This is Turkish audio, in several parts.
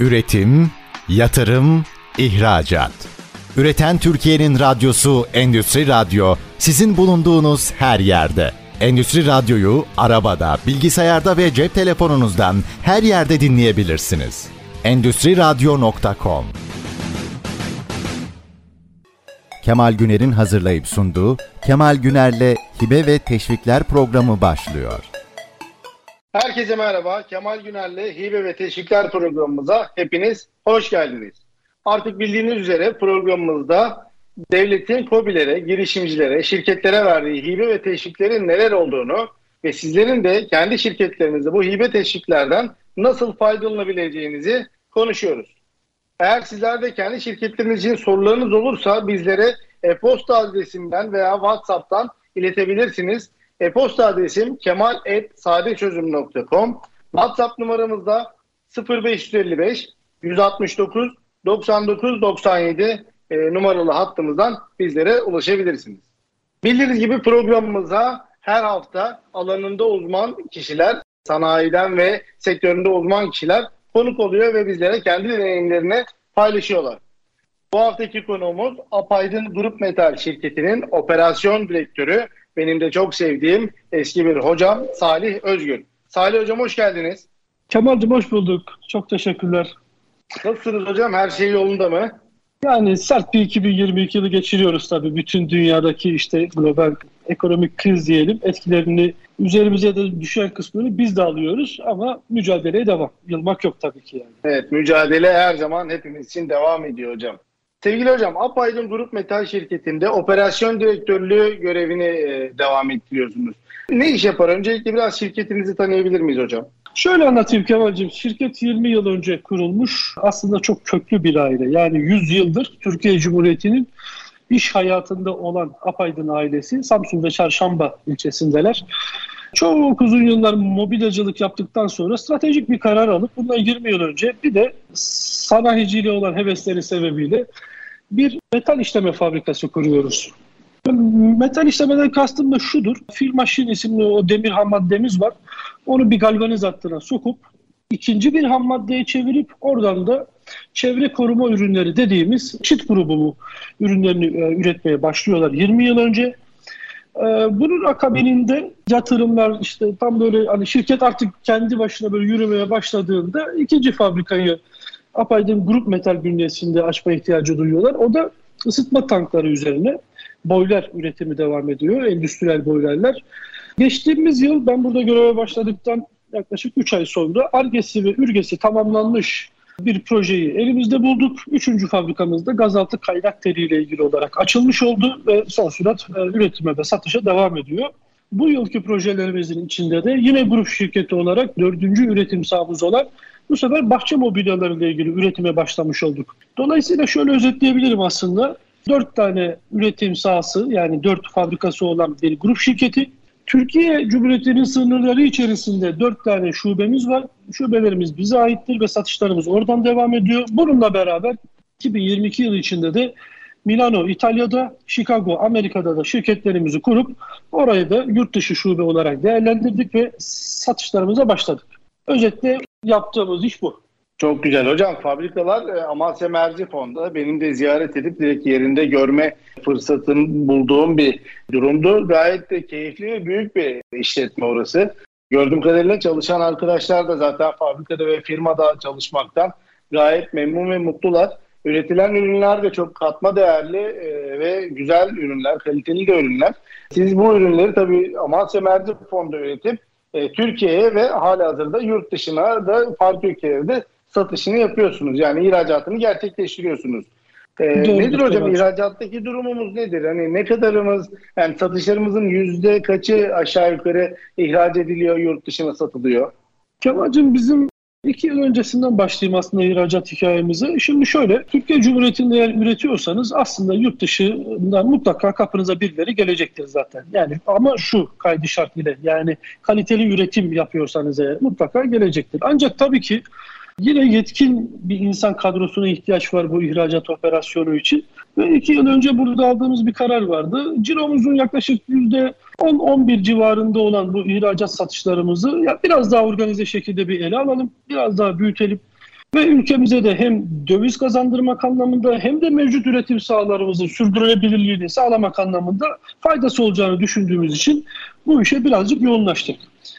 Üretim, yatırım, ihracat. Üreten Türkiye'nin radyosu Endüstri Radyo sizin bulunduğunuz her yerde. Endüstri Radyo'yu arabada, bilgisayarda ve cep telefonunuzdan her yerde dinleyebilirsiniz. Endüstri Radyo.com Kemal Güner'in hazırlayıp sunduğu Kemal Güner'le Hibe ve Teşvikler programı başlıyor. Herkese merhaba. Kemal Güner'le Hibe ve Teşvikler programımıza hepiniz hoş geldiniz. Artık bildiğiniz üzere programımızda devletin COBİ'lere, girişimcilere, şirketlere verdiği hibe ve teşviklerin neler olduğunu ve sizlerin de kendi şirketlerinizde bu hibe teşviklerden nasıl faydalanabileceğinizi konuşuyoruz. Eğer sizler de kendi şirketleriniz için sorularınız olursa bizlere e-posta adresimden veya WhatsApp'tan iletebilirsiniz. E-posta adresim kemal.sadeçözüm.com WhatsApp numaramızda 0555 169 99 97 e, numaralı hattımızdan bizlere ulaşabilirsiniz. Bildiğiniz gibi programımıza her hafta alanında uzman kişiler, sanayiden ve sektöründe uzman kişiler konuk oluyor ve bizlere kendi deneyimlerini paylaşıyorlar. Bu haftaki konuğumuz Apaydın Grup Metal şirketinin operasyon direktörü, benim de çok sevdiğim eski bir hocam Salih Özgün. Salih hocam hoş geldiniz. Kemal'cim hoş bulduk. Çok teşekkürler. Nasılsınız hocam? Her şey yolunda mı? Yani sert bir 2022 yılı geçiriyoruz tabii. Bütün dünyadaki işte global ekonomik kriz diyelim etkilerini üzerimize de düşen kısmını biz de alıyoruz ama mücadeleye devam. Yılmak yok tabii ki yani. Evet mücadele her zaman hepimiz için devam ediyor hocam. Sevgili hocam Apaydın Grup Metal Şirketi'nde operasyon direktörlüğü görevini e, devam ettiriyorsunuz. Ne iş yapar? Öncelikle biraz şirketinizi tanıyabilir miyiz hocam? Şöyle anlatayım Kemal'cim. Şirket 20 yıl önce kurulmuş. Aslında çok köklü bir aile. Yani 100 yıldır Türkiye Cumhuriyeti'nin iş hayatında olan Apaydın ailesi Samsun ve Çarşamba ilçesindeler. Çok uzun yıllar mobilyacılık yaptıktan sonra stratejik bir karar alıp bundan 20 yıl önce bir de sanayiciliğe olan hevesleri sebebiyle bir metal işleme fabrikası kuruyoruz. Metal işlemeden kastım da şudur. Fil maşin isimli o demir ham maddemiz var. Onu bir galvaniz hattına sokup ikinci bir ham maddeye çevirip oradan da çevre koruma ürünleri dediğimiz çit grubu ürünlerini e, üretmeye başlıyorlar 20 yıl önce. E, bunun akabininde yatırımlar işte tam böyle hani şirket artık kendi başına böyle yürümeye başladığında ikinci fabrikayı Apaydın Grup Metal bünyesinde açma ihtiyacı duyuyorlar. O da ısıtma tankları üzerine boiler üretimi devam ediyor. Endüstriyel boilerler. Geçtiğimiz yıl ben burada göreve başladıktan yaklaşık 3 ay sonra Argesi ve Ürgesi tamamlanmış bir projeyi elimizde bulduk. Üçüncü fabrikamızda gazaltı kaynak teriyle ilgili olarak açılmış oldu ve son sürat e, üretime ve satışa devam ediyor. Bu yılki projelerimizin içinde de yine grup şirketi olarak dördüncü üretim sahamız olan bu sefer bahçe mobilyalarıyla ilgili üretime başlamış olduk. Dolayısıyla şöyle özetleyebilirim aslında. Dört tane üretim sahası yani dört fabrikası olan bir grup şirketi. Türkiye Cumhuriyeti'nin sınırları içerisinde dört tane şubemiz var. Şubelerimiz bize aittir ve satışlarımız oradan devam ediyor. Bununla beraber 2022 yılı içinde de Milano İtalya'da, Chicago Amerika'da da şirketlerimizi kurup orayı da yurt dışı şube olarak değerlendirdik ve satışlarımıza başladık. Özetle yaptığımız iş bu. Çok güzel hocam. Fabrikalar e, Amasya Merzifon'da benim de ziyaret edip direkt yerinde görme fırsatını bulduğum bir durumdu. Gayet de keyifli ve büyük bir işletme orası. Gördüğüm kadarıyla çalışan arkadaşlar da zaten fabrikada ve firmada çalışmaktan gayet memnun ve mutlular. Üretilen ürünler de çok katma değerli e, ve güzel ürünler, kaliteli de ürünler. Siz bu ürünleri tabii Amasya Merzifon'da üretip e, Türkiye'ye ve halihazırda yurt dışına da farklı ülkelerde satışını yapıyorsunuz. Yani ihracatını gerçekleştiriyorsunuz. Ee, nedir hocam evet. ihracattaki durumumuz nedir? Hani ne kadarımız yani satışlarımızın yüzde kaçı aşağı yukarı ihraç ediliyor, yurt dışına satılıyor? Kemal'cim bizim iki yıl öncesinden başlayayım aslında ihracat hikayemize. Şimdi şöyle, Türkiye Cumhuriyeti'nde eğer üretiyorsanız aslında yurt dışından mutlaka kapınıza birileri gelecektir zaten. Yani ama şu kaydı şart ile yani kaliteli üretim yapıyorsanız eğer mutlaka gelecektir. Ancak tabii ki Yine yetkin bir insan kadrosuna ihtiyaç var bu ihracat operasyonu için. Ve iki yıl önce burada aldığımız bir karar vardı. Ciromuzun yaklaşık yüzde 10-11 civarında olan bu ihracat satışlarımızı ya biraz daha organize şekilde bir ele alalım. Biraz daha büyütelim. Ve ülkemize de hem döviz kazandırmak anlamında hem de mevcut üretim sahalarımızın sürdürülebilirliğini sağlamak anlamında faydası olacağını düşündüğümüz için bu işe birazcık yoğunlaştık.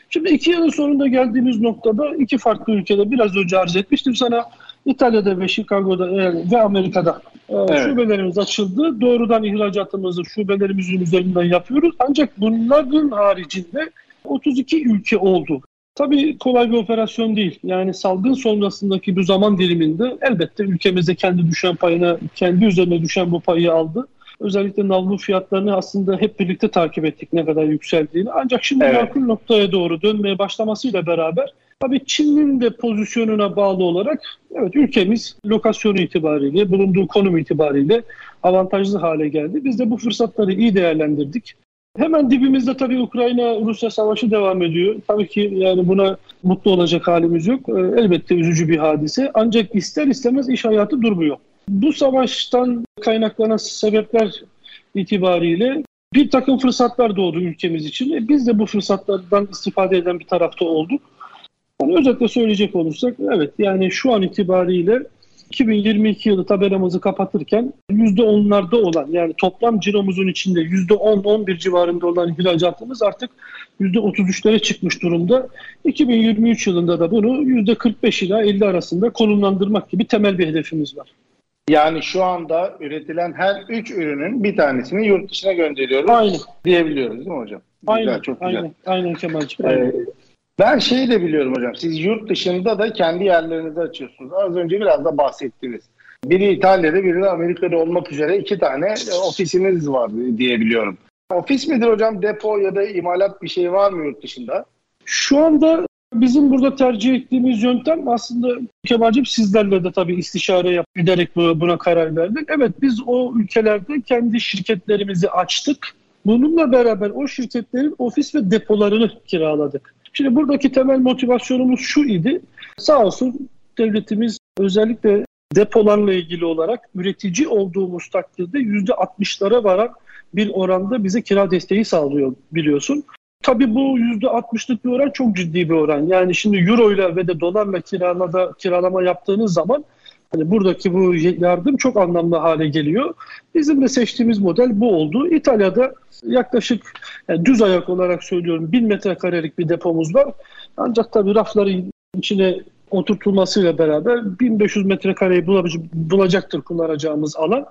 Şimdi iki yılın sonunda geldiğimiz noktada iki farklı ülkede biraz önce arz etmiştim sana. İtalya'da ve Chicago'da ve Amerika'da e, evet. şubelerimiz açıldı. Doğrudan ihracatımızı şubelerimizin üzerinden yapıyoruz. Ancak bunların haricinde 32 ülke oldu. Tabii kolay bir operasyon değil. Yani salgın sonrasındaki bu zaman diliminde elbette ülkemize kendi düşen payına, kendi üzerine düşen bu payı aldı. Özellikle navlu fiyatlarını aslında hep birlikte takip ettik ne kadar yükseldiğini. Ancak şimdi evet. makul noktaya doğru dönmeye başlamasıyla beraber tabii Çin'in de pozisyonuna bağlı olarak evet ülkemiz lokasyonu itibariyle, bulunduğu konum itibariyle avantajlı hale geldi. Biz de bu fırsatları iyi değerlendirdik. Hemen dibimizde tabii Ukrayna-Rusya savaşı devam ediyor. Tabii ki yani buna mutlu olacak halimiz yok. Ee, elbette üzücü bir hadise. Ancak ister istemez iş hayatı durmuyor. Bu savaştan kaynaklanan sebepler itibariyle bir takım fırsatlar doğdu ülkemiz için. E biz de bu fırsatlardan istifade eden bir tarafta olduk. Yani özetle söyleyecek olursak evet yani şu an itibariyle 2022 yılı tabelamızı kapatırken %10'larda olan yani toplam ciromuzun içinde %10-11 civarında olan ihracatımız artık %33'lere çıkmış durumda. 2023 yılında da bunu %45 ila 50 arasında konumlandırmak gibi temel bir hedefimiz var. Yani şu anda üretilen her 3 ürünün bir tanesini yurt dışına gönderiyoruz aynen. diyebiliyoruz değil mi hocam? Aynen, güzel, çok güzel. Aynen, aynen Kemal'ciğim. Ee, ben şeyi de biliyorum hocam. Siz yurt dışında da kendi yerlerinizi açıyorsunuz. Az önce biraz da bahsettiniz. Biri İtalya'da, biri de Amerika'da olmak üzere iki tane e, ofisiniz var diye biliyorum. Ofis midir hocam? Depo ya da imalat bir şey var mı yurt dışında? Şu anda bizim burada tercih ettiğimiz yöntem aslında Kemal'cim sizlerle de tabii istişare yap ederek buna karar verdik. Evet biz o ülkelerde kendi şirketlerimizi açtık. Bununla beraber o şirketlerin ofis ve depolarını kiraladık. Şimdi buradaki temel motivasyonumuz şu idi. Sağ olsun devletimiz özellikle depolarla ilgili olarak üretici olduğumuz takdirde %60'lara varan bir oranda bize kira desteği sağlıyor biliyorsun. Tabii bu %60'lık bir oran çok ciddi bir oran. Yani şimdi euro ile ve de dolarla kiralada, kiralama yaptığınız zaman hani buradaki bu yardım çok anlamlı hale geliyor. Bizim de seçtiğimiz model bu oldu. İtalya'da yaklaşık yani düz ayak olarak söylüyorum 1000 metrekarelik bir depomuz var. Ancak tabii rafların içine oturtulmasıyla beraber 1500 metrekareyi bulacaktır kullanacağımız alan.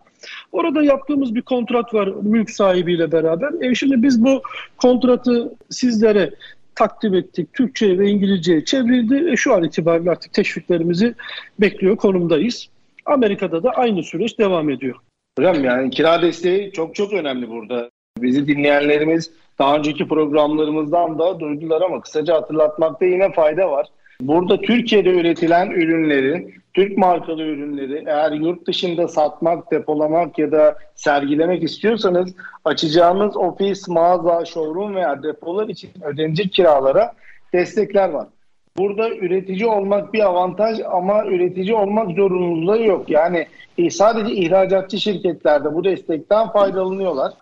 Orada yaptığımız bir kontrat var mülk sahibiyle beraber. E şimdi biz bu kontratı sizlere takdim ettik. Türkçe ve İngilizceye çevrildi. E şu an itibariyle artık teşviklerimizi bekliyor konumdayız. Amerika'da da aynı süreç devam ediyor. Hocam yani kira desteği çok çok önemli burada. Bizi dinleyenlerimiz daha önceki programlarımızdan da duydular ama kısaca hatırlatmakta yine fayda var. Burada Türkiye'de üretilen ürünleri, Türk markalı ürünleri eğer yurt dışında satmak, depolamak ya da sergilemek istiyorsanız açacağınız ofis, mağaza, showroom veya depolar için ödenecek kiralara destekler var. Burada üretici olmak bir avantaj ama üretici olmak zorunluluğu yok. Yani e, sadece ihracatçı şirketlerde bu destekten faydalanıyorlar.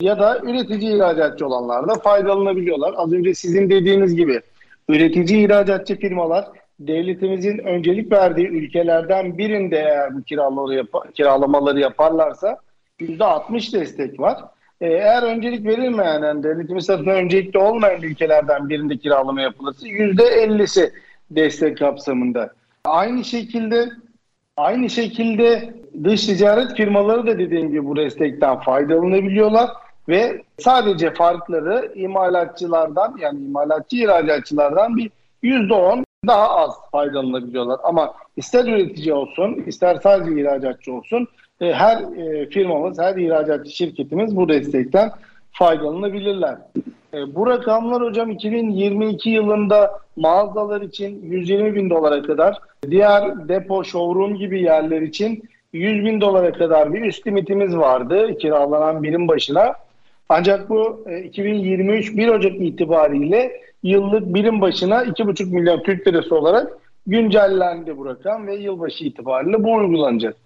Ya da üretici ihracatçı olanlar da faydalanabiliyorlar. Az önce sizin dediğiniz gibi üretici ihracatçı firmalar devletimizin öncelik verdiği ülkelerden birinde eğer bu kiralamaları, yap kiralamaları yaparlarsa %60 destek var. Ee, eğer öncelik verilmeyen, yani devletimiz tarafından öncelikli olmayan ülkelerden birinde kiralama yapılırsa %50'si destek kapsamında. Aynı şekilde aynı şekilde dış ticaret firmaları da dediğim gibi bu destekten faydalanabiliyorlar ve sadece farkları imalatçılardan yani imalatçı ihracatçılardan bir yüzde on daha az faydalanabiliyorlar. Ama ister üretici olsun, ister sadece ihracatçı olsun e, her e, firmamız, her ihracatçı şirketimiz bu destekten faydalanabilirler. E, bu rakamlar hocam 2022 yılında mağazalar için 120 bin dolara kadar, diğer depo, showroom gibi yerler için 100 bin dolara kadar bir üst limitimiz vardı kiralanan birim başına. Ancak bu 2023 1 Ocak itibariyle yıllık birim başına 2,5 milyon Türk lirası olarak güncellendi bu rakam ve yılbaşı itibariyle bu uygulanacak.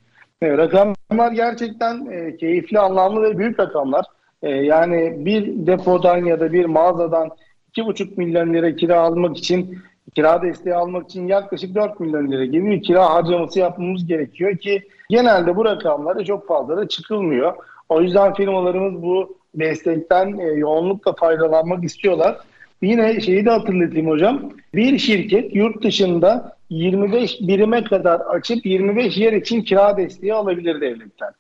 Evet, rakamlar gerçekten e, keyifli, anlamlı ve büyük rakamlar. E, yani bir depodan ya da bir mağazadan 2,5 milyon lira kira almak için kira desteği almak için yaklaşık 4 milyon lira gibi bir kira harcaması yapmamız gerekiyor ki genelde bu rakamlara çok fazla da çıkılmıyor. O yüzden firmalarımız bu destekten e, yoğunlukla faydalanmak istiyorlar. Yine şeyi de hatırlatayım hocam. Bir şirket yurt dışında 25 birime kadar açıp 25 yer için kira desteği alabilir devletten.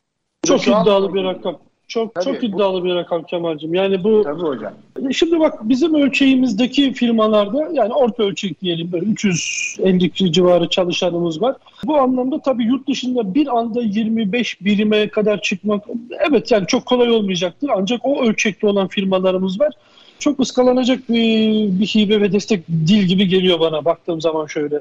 Çok Şu iddialı an... bir rakam. Çok Tabii, çok iddialı bu... bir rakam Kemal'cim. Yani bu Tabii hocam. Şimdi bak bizim ölçeğimizdeki firmalarda yani orta ölçek diyelim böyle 350 civarı çalışanımız var. Bu anlamda tabii yurt dışında bir anda 25 birime kadar çıkmak evet yani çok kolay olmayacaktır. Ancak o ölçekte olan firmalarımız var. Çok ıskalanacak bir, bir hibe ve destek dil gibi geliyor bana baktığım zaman şöyle.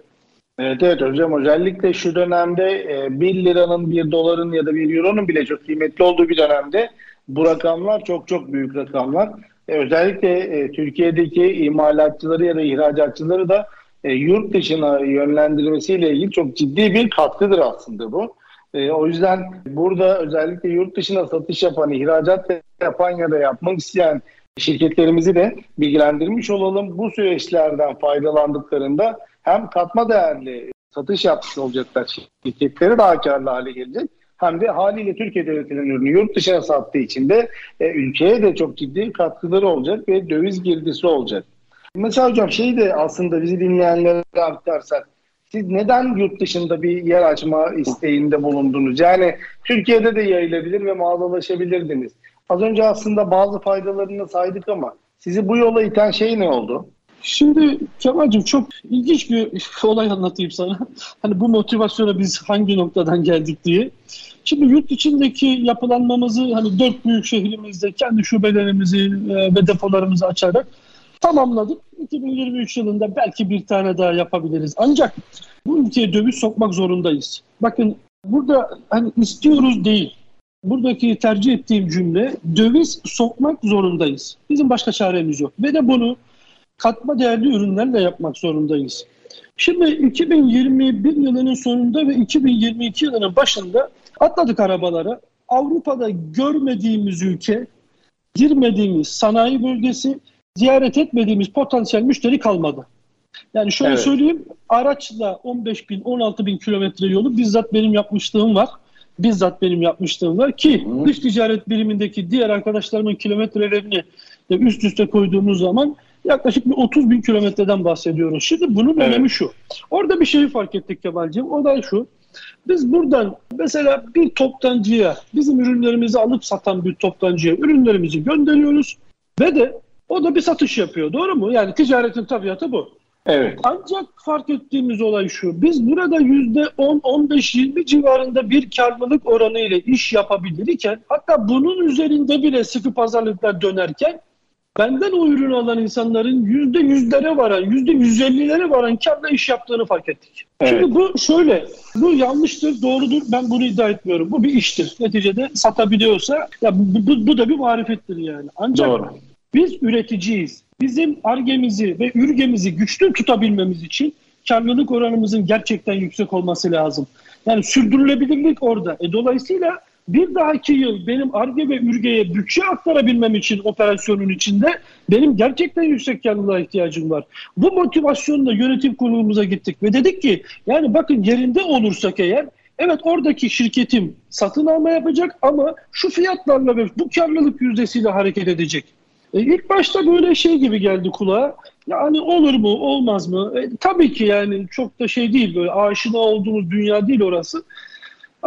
Evet evet hocam özellikle şu dönemde 1 e, liranın 1 doların ya da 1 euronun bile çok kıymetli olduğu bir dönemde bu rakamlar çok çok büyük rakamlar. E, özellikle e, Türkiye'deki imalatçıları ya da ihracatçıları da yurt dışına yönlendirmesiyle ilgili çok ciddi bir katkıdır aslında bu. O yüzden burada özellikle yurt dışına satış yapan, ihracat yapan ya da yapmak isteyen şirketlerimizi de bilgilendirmiş olalım. Bu süreçlerden faydalandıklarında hem katma değerli satış yapmış olacaklar şirketleri daha karlı hale gelecek. Hem de haliyle Türkiye devletinin ürünü yurt dışına sattığı için de e, ülkeye de çok ciddi katkıları olacak ve döviz girdisi olacak. Mesela hocam şey de aslında bizi dinleyenlere aktarsak siz neden yurt dışında bir yer açma isteğinde bulundunuz? Yani Türkiye'de de yayılabilir ve mağazalaşabilirdiniz. Az önce aslında bazı faydalarını saydık ama sizi bu yola iten şey ne oldu? Şimdi Kemal'cim çok ilginç bir olay anlatayım sana. Hani bu motivasyona biz hangi noktadan geldik diye. Şimdi yurt içindeki yapılanmamızı hani dört büyük şehrimizde kendi şubelerimizi e, ve depolarımızı açarak tamamladık. 2023 yılında belki bir tane daha yapabiliriz. Ancak bu ülkeye döviz sokmak zorundayız. Bakın burada hani istiyoruz değil. Buradaki tercih ettiğim cümle döviz sokmak zorundayız. Bizim başka çaremiz yok. Ve de bunu katma değerli ürünlerle yapmak zorundayız. Şimdi 2021 yılının sonunda ve 2022 yılının başında atladık arabalara. Avrupa'da görmediğimiz ülke, girmediğimiz sanayi bölgesi, ziyaret etmediğimiz potansiyel müşteri kalmadı. Yani şöyle evet. söyleyeyim, araçla 15 bin, 16 bin kilometre yolu bizzat benim yapmışlığım var. Bizzat benim yapmışlığım var ki Hı. dış ticaret birimindeki diğer arkadaşlarımın kilometrelerini üst üste koyduğumuz zaman Yaklaşık bir 30 bin kilometreden bahsediyoruz. Şimdi bunun evet. önemi şu. Orada bir şeyi fark ettik Kemal'ciğim. O da şu. Biz buradan mesela bir toptancıya, bizim ürünlerimizi alıp satan bir toptancıya ürünlerimizi gönderiyoruz ve de o da bir satış yapıyor. Doğru mu? Yani ticaretin tabiatı bu. Evet. Ancak fark ettiğimiz olay şu. Biz burada %10, 15, 20 civarında bir karlılık oranı ile iş yapabilirken hatta bunun üzerinde bile sıkı pazarlıklar dönerken benden o ürünü alan insanların yüzde yüzlere varan, yüzde yüz ellilere varan karla iş yaptığını fark ettik. Evet. Şimdi bu şöyle, bu yanlıştır, doğrudur. Ben bunu iddia etmiyorum. Bu bir iştir. Neticede satabiliyorsa, ya bu, bu, bu da bir marifettir yani. Ancak Doğru. biz üreticiyiz. Bizim argemizi ve ürgemizi güçlü tutabilmemiz için karlılık oranımızın gerçekten yüksek olması lazım. Yani sürdürülebilirlik orada. E, dolayısıyla bir dahaki yıl benim ARGE ve ÜRGE'ye bütçe aktarabilmem için operasyonun içinde benim gerçekten yüksek karlılığa ihtiyacım var. Bu motivasyonla yönetim kurulumuza gittik ve dedik ki yani bakın yerinde olursak eğer evet oradaki şirketim satın alma yapacak ama şu fiyatlarla ve bu karlılık yüzdesiyle hareket edecek. E, ilk başta böyle şey gibi geldi kulağa. Yani olur mu, olmaz mı? E, tabii ki yani çok da şey değil böyle aşina olduğumuz dünya değil orası.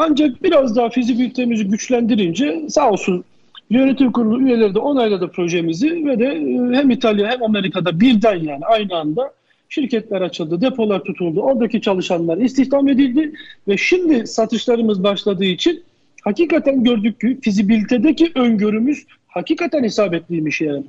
Ancak biraz daha fizibilitemizi güçlendirince sağ olsun yönetim kurulu üyeleri de onayladı projemizi ve de e, hem İtalya hem Amerika'da birden yani aynı anda şirketler açıldı, depolar tutuldu, oradaki çalışanlar istihdam edildi ve şimdi satışlarımız başladığı için hakikaten gördük ki fizibilitedeki öngörümüz hakikaten isabetliymiş yani.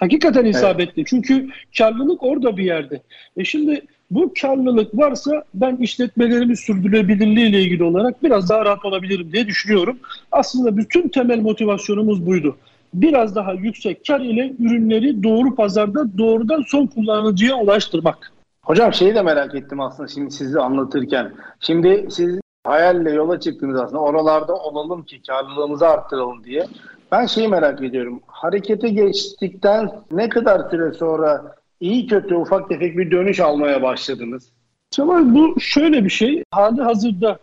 Hakikaten isabetli. Evet. Çünkü karlılık orada bir yerde. E şimdi bu karlılık varsa ben işletmelerimi sürdürülebilirliği ile ilgili olarak biraz daha rahat olabilirim diye düşünüyorum. Aslında bütün temel motivasyonumuz buydu. Biraz daha yüksek kar ile ürünleri doğru pazarda doğrudan son kullanıcıya ulaştırmak. Hocam şeyi de merak ettim aslında şimdi sizi anlatırken. Şimdi siz hayalle yola çıktınız aslında oralarda olalım ki karlılığımızı arttıralım diye. Ben şeyi merak ediyorum. Harekete geçtikten ne kadar süre sonra iyi kötü ufak tefek bir dönüş almaya başladınız? Cemal bu şöyle bir şey. Hali hazırda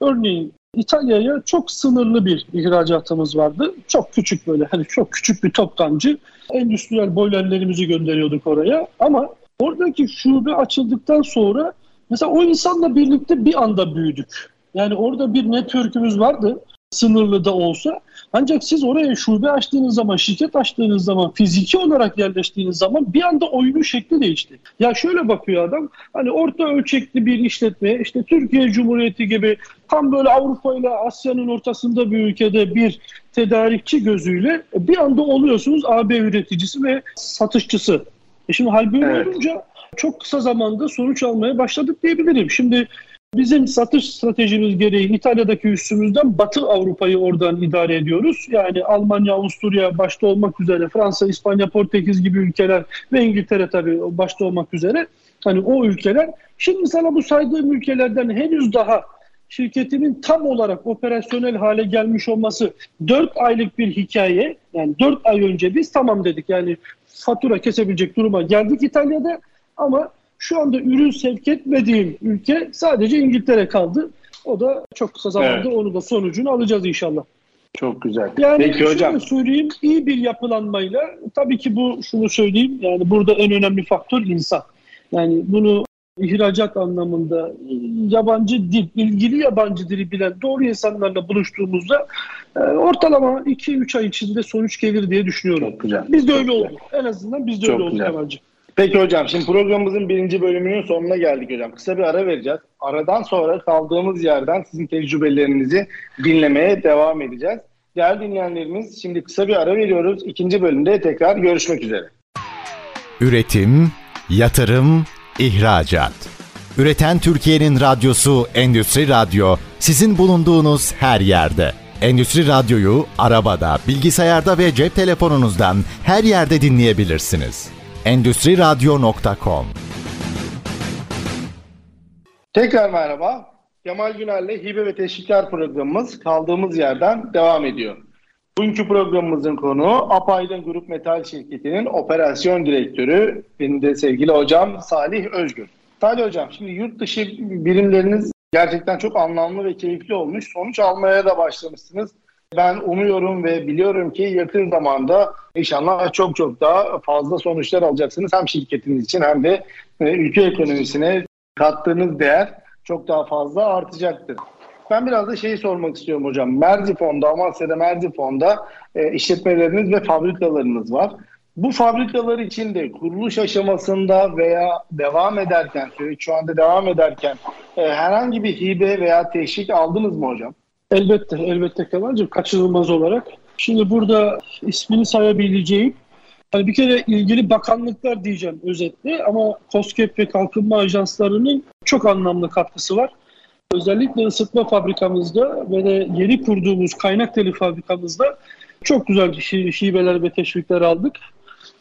örneğin İtalya'ya çok sınırlı bir ihracatımız vardı. Çok küçük böyle hani çok küçük bir toptancı. Endüstriyel boylerlerimizi gönderiyorduk oraya. Ama oradaki şube açıldıktan sonra mesela o insanla birlikte bir anda büyüdük. Yani orada bir network'ümüz vardı sınırlı da olsa. Ancak siz oraya şube açtığınız zaman, şirket açtığınız zaman, fiziki olarak yerleştiğiniz zaman bir anda oyunun şekli değişti. Ya şöyle bakıyor adam, hani orta ölçekli bir işletme, işte Türkiye Cumhuriyeti gibi tam böyle Avrupa ile Asya'nın ortasında bir ülkede bir tedarikçi gözüyle bir anda oluyorsunuz AB üreticisi ve satışçısı. E şimdi hal böyle evet. olunca çok kısa zamanda sonuç almaya başladık diyebilirim. Şimdi Bizim satış stratejimiz gereği İtalya'daki üssümüzden Batı Avrupa'yı oradan idare ediyoruz. Yani Almanya, Avusturya başta olmak üzere, Fransa, İspanya, Portekiz gibi ülkeler ve İngiltere tabii başta olmak üzere. Hani o ülkeler. Şimdi sana bu saydığım ülkelerden henüz daha şirketimin tam olarak operasyonel hale gelmiş olması 4 aylık bir hikaye. Yani 4 ay önce biz tamam dedik yani fatura kesebilecek duruma geldik İtalya'da ama şu anda ürün sevk etmediğim ülke sadece İngiltere kaldı. O da çok kısa zamanda evet. onu da sonucunu alacağız inşallah. Çok güzel. Yani Peki hocam. söyleyeyim iyi bir yapılanmayla tabii ki bu şunu söyleyeyim yani burada en önemli faktör insan. Yani bunu ihracat anlamında yabancı dil, ilgili yabancı dili bilen doğru insanlarla buluştuğumuzda e, ortalama 2-3 ay içinde sonuç gelir diye düşünüyorum. Çok güzel. Biz de öyle oldu. En azından biz de Çok öyle oldu yabancı. Peki hocam şimdi programımızın birinci bölümünün sonuna geldik hocam. Kısa bir ara vereceğiz. Aradan sonra kaldığımız yerden sizin tecrübelerinizi dinlemeye devam edeceğiz. Değerli dinleyenlerimiz şimdi kısa bir ara veriyoruz. İkinci bölümde tekrar görüşmek üzere. Üretim, yatırım, ihracat. Üreten Türkiye'nin radyosu Endüstri Radyo sizin bulunduğunuz her yerde. Endüstri Radyo'yu arabada, bilgisayarda ve cep telefonunuzdan her yerde dinleyebilirsiniz endüstriradyo.com Tekrar merhaba. Kemal Güner'le Hibe ve Teşvikler programımız kaldığımız yerden devam ediyor. Bugünkü programımızın konuğu Apaydın Grup Metal Şirketi'nin operasyon direktörü, benim de sevgili hocam Salih Özgür. Salih hocam, şimdi yurt dışı birimleriniz gerçekten çok anlamlı ve keyifli olmuş. Sonuç almaya da başlamışsınız. Ben umuyorum ve biliyorum ki yakın zamanda inşallah çok çok daha fazla sonuçlar alacaksınız. Hem şirketiniz için hem de e, ülke ekonomisine kattığınız değer çok daha fazla artacaktır. Ben biraz da şeyi sormak istiyorum hocam. Merzifon'da, Amasya'da Merzifon'da e, işletmeleriniz ve fabrikalarınız var. Bu fabrikalar için de kuruluş aşamasında veya devam ederken, şu anda devam ederken e, herhangi bir hibe veya teşvik aldınız mı hocam? Elbette, elbette Kemal'cim kaçınılmaz olarak. Şimdi burada ismini sayabileceğim yani bir kere ilgili bakanlıklar diyeceğim özetle ama COSGAP ve kalkınma ajanslarının çok anlamlı katkısı var. Özellikle ısıtma fabrikamızda ve de yeni kurduğumuz kaynak teli fabrikamızda çok güzel şiveler ve teşvikler aldık.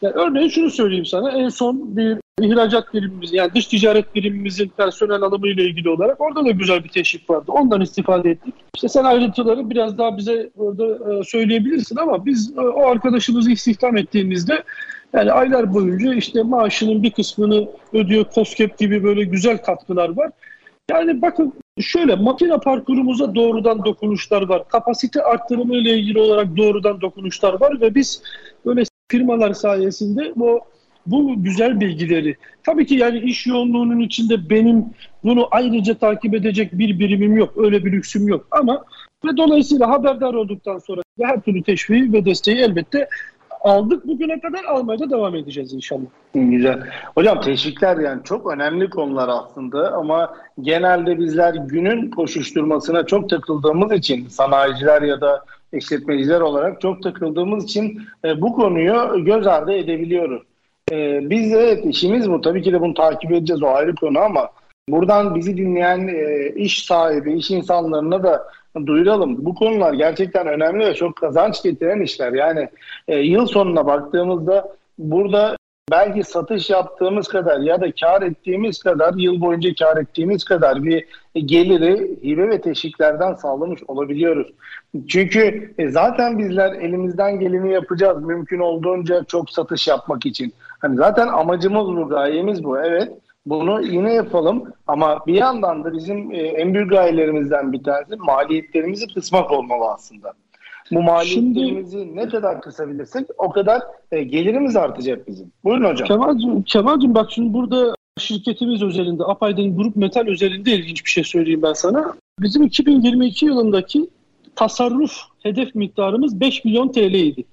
Yani örneğin şunu söyleyeyim sana. En son bir ihracat birimimiz yani dış ticaret birimimizin personel alımı ile ilgili olarak orada da güzel bir teşvik vardı. Ondan istifade ettik. İşte sen ayrıntıları biraz daha bize orada e, söyleyebilirsin ama biz e, o arkadaşımızı istihdam ettiğimizde yani aylar boyunca işte maaşının bir kısmını ödüyor. COSGAP gibi böyle güzel katkılar var. Yani bakın şöyle makine parkurumuza doğrudan dokunuşlar var. Kapasite arttırımı ile ilgili olarak doğrudan dokunuşlar var ve biz böyle firmalar sayesinde bu bu güzel bilgileri tabii ki yani iş yoğunluğunun içinde benim bunu ayrıca takip edecek bir birimim yok. Öyle bir lüksüm yok ama ve dolayısıyla haberdar olduktan sonra her türlü teşviği ve desteği elbette aldık. Bugüne kadar almaya da devam edeceğiz inşallah. Güzel. Hocam teşvikler yani çok önemli konular aslında ama genelde bizler günün koşuşturmasına çok takıldığımız için sanayiciler ya da işletmeciler olarak çok takıldığımız için e, bu konuyu göz ardı edebiliyoruz. E, biz de işimiz bu. Tabii ki de bunu takip edeceğiz o ayrı konu ama buradan bizi dinleyen e, iş sahibi, iş insanlarına da duyuralım. Bu konular gerçekten önemli ve çok kazanç getiren işler. Yani e, yıl sonuna baktığımızda burada belki satış yaptığımız kadar ya da kar ettiğimiz kadar yıl boyunca kar ettiğimiz kadar bir geliri hibe ve teşviklerden sağlamış olabiliyoruz. Çünkü e, zaten bizler elimizden geleni yapacağız mümkün olduğunca çok satış yapmak için. Hani zaten amacımız bu, gayemiz bu. Evet. Bunu yine yapalım ama bir yandan da bizim e, en büyük gayelerimizden bir tanesi maliyetlerimizi kısmak olmalı aslında. Bu maliyetlerimizi Şimdi, ne kadar kısabilirsek o kadar e, gelirimiz artacak bizim. Buyurun hocam. Kemal'cim, Kemal'cim bak şimdi burada şirketimiz özelinde, Apaydın Grup Metal özelinde ilginç bir şey söyleyeyim ben sana. Bizim 2022 yılındaki tasarruf hedef miktarımız 5 milyon TL idi.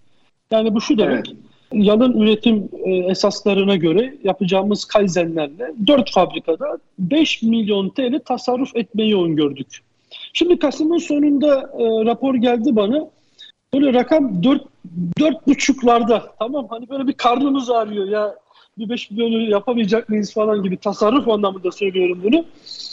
Yani bu şu demek. Evet. Yalın üretim e, esaslarına göre yapacağımız kaizenlerle 4 fabrikada 5 milyon TL tasarruf etmeyi öngördük. Şimdi Kasım'ın sonunda e, rapor geldi bana. Böyle rakam 4 dört buçuklarda tamam hani böyle bir karnımız ağrıyor ya bir 5 milyonu yapamayacak mıyız falan gibi tasarruf anlamında söylüyorum bunu.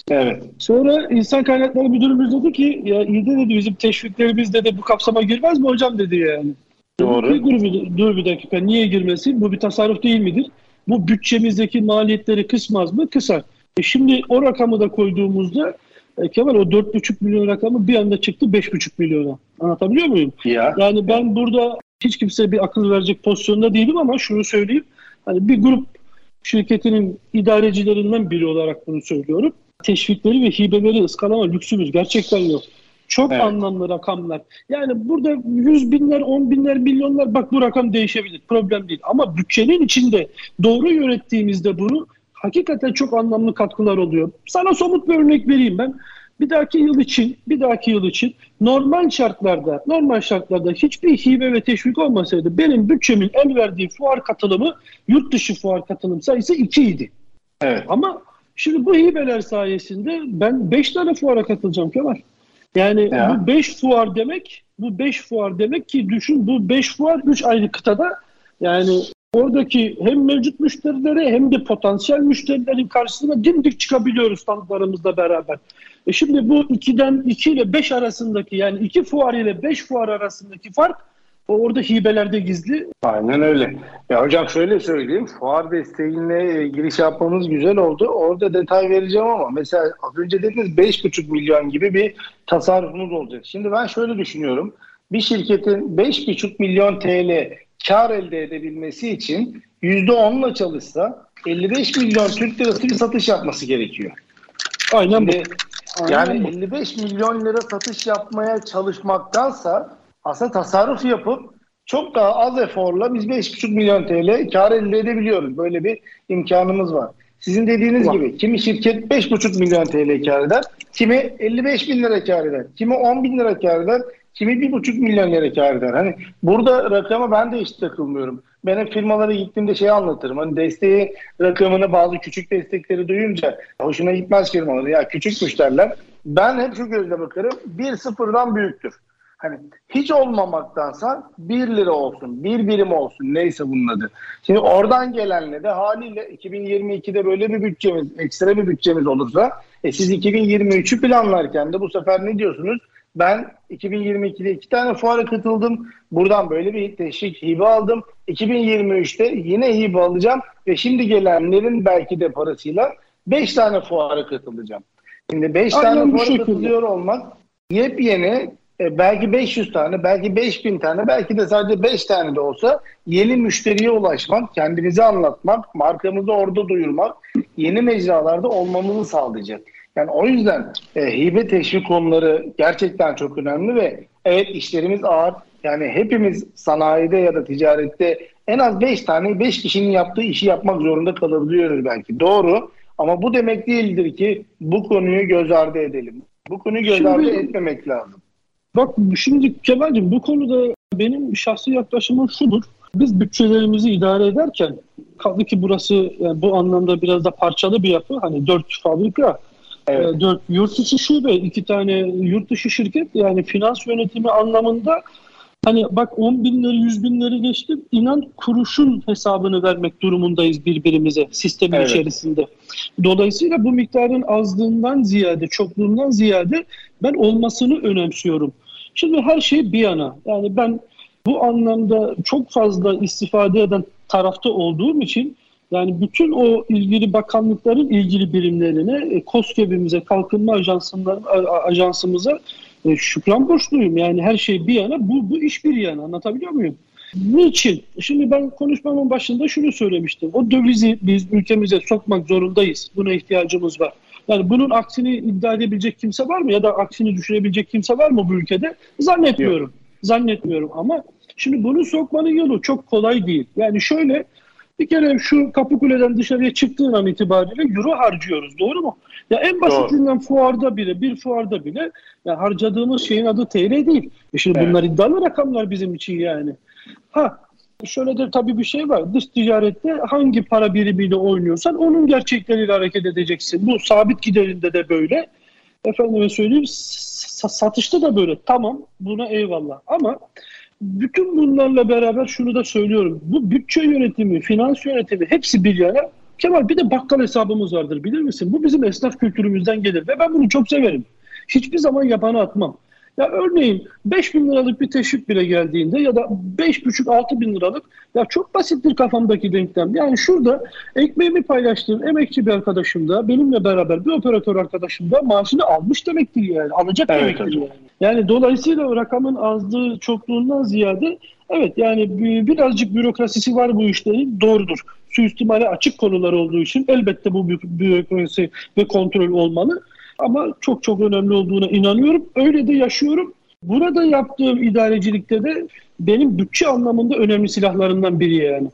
Evet. Sonra insan kaynakları müdürümüz dedi ki ya iyi de dedi bizim teşviklerimiz dedi bu kapsama girmez mi hocam dedi yani. Doğru. Bir, dur bir dakika niye girmesin? Bu bir tasarruf değil midir? Bu bütçemizdeki maliyetleri kısmaz mı? Kısar. E şimdi o rakamı da koyduğumuzda e, Kemal o 4,5 milyon rakamı bir anda çıktı 5,5 milyona. Anlatabiliyor muyum? Ya. Yani ben burada hiç kimseye bir akıl verecek pozisyonda değilim ama şunu söyleyeyim. Hani bir grup şirketinin idarecilerinden biri olarak bunu söylüyorum. Teşvikleri ve hibeleri ıskalama lüksümüz gerçekten yok. Çok evet. anlamlı rakamlar. Yani burada yüz binler, on binler, milyonlar bak bu rakam değişebilir. Problem değil. Ama bütçenin içinde doğru yönettiğimizde bunu hakikaten çok anlamlı katkılar oluyor. Sana somut bir örnek vereyim ben. Bir dahaki yıl için, bir dahaki yıl için normal şartlarda, normal şartlarda hiçbir hibe ve teşvik olmasaydı benim bütçemin el verdiği fuar katılımı, yurt dışı fuar katılım sayısı 2 idi. Evet. Ama şimdi bu hibeler sayesinde ben 5 tane fuara katılacağım Kemal. Yani ya. bu 5 fuar demek, bu 5 fuar demek ki düşün bu 5 fuar 3 ayrı kıtada yani oradaki hem mevcut müşterilere hem de potansiyel müşterilerin karşısına dimdik çıkabiliyoruz standlarımızla beraber. E şimdi bu 2'den 2 ile 5 arasındaki yani 2 fuar ile 5 fuar arasındaki fark orada hibelerde gizli. Aynen öyle. Ya hocam şöyle söyleyeyim. Fuar desteğine e, giriş yapmamız güzel oldu. Orada detay vereceğim ama mesela az önce dediniz 5,5 milyon gibi bir tasarrufumuz olacak. Şimdi ben şöyle düşünüyorum. Bir şirketin 5,5 milyon TL kar elde edebilmesi için %10'la çalışsa 55 milyon Türk lirası bir satış yapması gerekiyor. Aynen Şimdi, bu. Yani Aynen 55 milyon lira satış yapmaya çalışmaktansa aslında tasarruf yapıp çok daha az eforla biz 5,5 milyon TL kar elde edebiliyoruz. Böyle bir imkanımız var. Sizin dediğiniz var. gibi kimi şirket 5,5 milyon TL kar eder, kimi 55 bin lira kar eder, kimi 10 bin lira kar eder, kimi bir buçuk milyon lira kar eder. Hani burada rakama ben de hiç takılmıyorum. Ben hep firmalara gittiğimde şey anlatırım. Hani desteği rakamını bazı küçük destekleri duyunca hoşuna gitmez firmaları. Ya küçükmüş derler. Ben hep şu gözle bakarım. Bir sıfırdan büyüktür. Hani hiç olmamaktansa 1 lira olsun, 1 birim olsun neyse bunun adı. Şimdi oradan gelenle de haliyle 2022'de böyle bir bütçemiz, ekstra bir bütçemiz olursa e siz 2023'ü planlarken de bu sefer ne diyorsunuz? Ben 2022'de iki tane fuara katıldım. Buradan böyle bir teşvik hibe aldım. 2023'te yine hibe alacağım ve şimdi gelenlerin belki de parasıyla 5 tane fuara katılacağım. Şimdi 5 tane fuara katılıyor olmak yepyeni e, belki 500 tane, belki 5000 tane, belki de sadece 5 tane de olsa yeni müşteriye ulaşmak, kendimizi anlatmak, markamızı orada duyurmak, yeni mecralarda olmamızı sağlayacak. Yani o yüzden e, hibe teşvik konuları gerçekten çok önemli ve evet işlerimiz ağır. Yani hepimiz sanayide ya da ticarette en az 5 tane 5 kişinin yaptığı işi yapmak zorunda kalabiliyoruz belki. Doğru ama bu demek değildir ki bu konuyu göz ardı edelim. Bu konuyu göz şimdi, ardı etmemek lazım. Bak şimdi Kemal'cim bu konuda benim şahsi yaklaşımım şudur. Biz bütçelerimizi idare ederken kaldı ki burası yani bu anlamda biraz da parçalı bir yapı. Hani dört fabrika Evet. E, dört yurt içi şube, iki tane yurt dışı şirket yani finans yönetimi anlamında hani bak 10 binleri 100 binleri geçtim inan kuruşun hesabını vermek durumundayız birbirimize sistemin evet. içerisinde. Dolayısıyla bu miktarın azlığından ziyade çokluğundan ziyade ben olmasını önemsiyorum. Şimdi her şey bir yana yani ben bu anlamda çok fazla istifade eden tarafta olduğum için yani bütün o ilgili bakanlıkların ilgili birimlerine, e, KOSGEB'imize, Kalkınma Ajansımıza e, şükran borçluyum. Yani her şey bir yana, bu, bu iş bir yana. Anlatabiliyor muyum? Niçin? Şimdi ben konuşmamın başında şunu söylemiştim. O dövizi biz ülkemize sokmak zorundayız. Buna ihtiyacımız var. Yani bunun aksini iddia edebilecek kimse var mı? Ya da aksini düşünebilecek kimse var mı bu ülkede? Zannetmiyorum. Yok. Zannetmiyorum ama şimdi bunu sokmanın yolu çok kolay değil. Yani şöyle bir kere şu Kapıkule'den dışarıya çıktığın an itibariyle euro harcıyoruz. Doğru mu? Ya en basitinden Doğru. fuarda bile, bir fuarda bile ya harcadığımız şeyin adı TL değil. E şimdi evet. bunlar iddialı rakamlar bizim için yani. Ha şöyle de tabii bir şey var. Dış ticarette hangi para birimiyle oynuyorsan onun gerçekleriyle hareket edeceksin. Bu sabit giderinde de böyle. Efendime söyleyeyim satışta da böyle. Tamam buna eyvallah. Ama bütün bunlarla beraber şunu da söylüyorum. Bu bütçe yönetimi, finans yönetimi hepsi bir yana. Kemal bir de bakkal hesabımız vardır bilir misin? Bu bizim esnaf kültürümüzden gelir ve ben bunu çok severim. Hiçbir zaman yabana atmam. Ya örneğin 5 bin liralık bir teşvik bile geldiğinde ya da 5,5-6 bin liralık ya çok basittir kafamdaki denklem. Yani şurada ekmeğimi paylaştığım emekçi bir arkadaşım da benimle beraber bir operatör arkadaşım da maaşını almış demektir yani. Alacak evet, demektir yani. Yani dolayısıyla rakamın azlığı çokluğundan ziyade evet yani birazcık bürokrasisi var bu işlerin doğrudur. Suistimale açık konular olduğu için elbette bu bürokrasi ve kontrol olmalı. Ama çok çok önemli olduğuna inanıyorum. Öyle de yaşıyorum. Burada yaptığım idarecilikte de benim bütçe anlamında önemli silahlarından biri yani.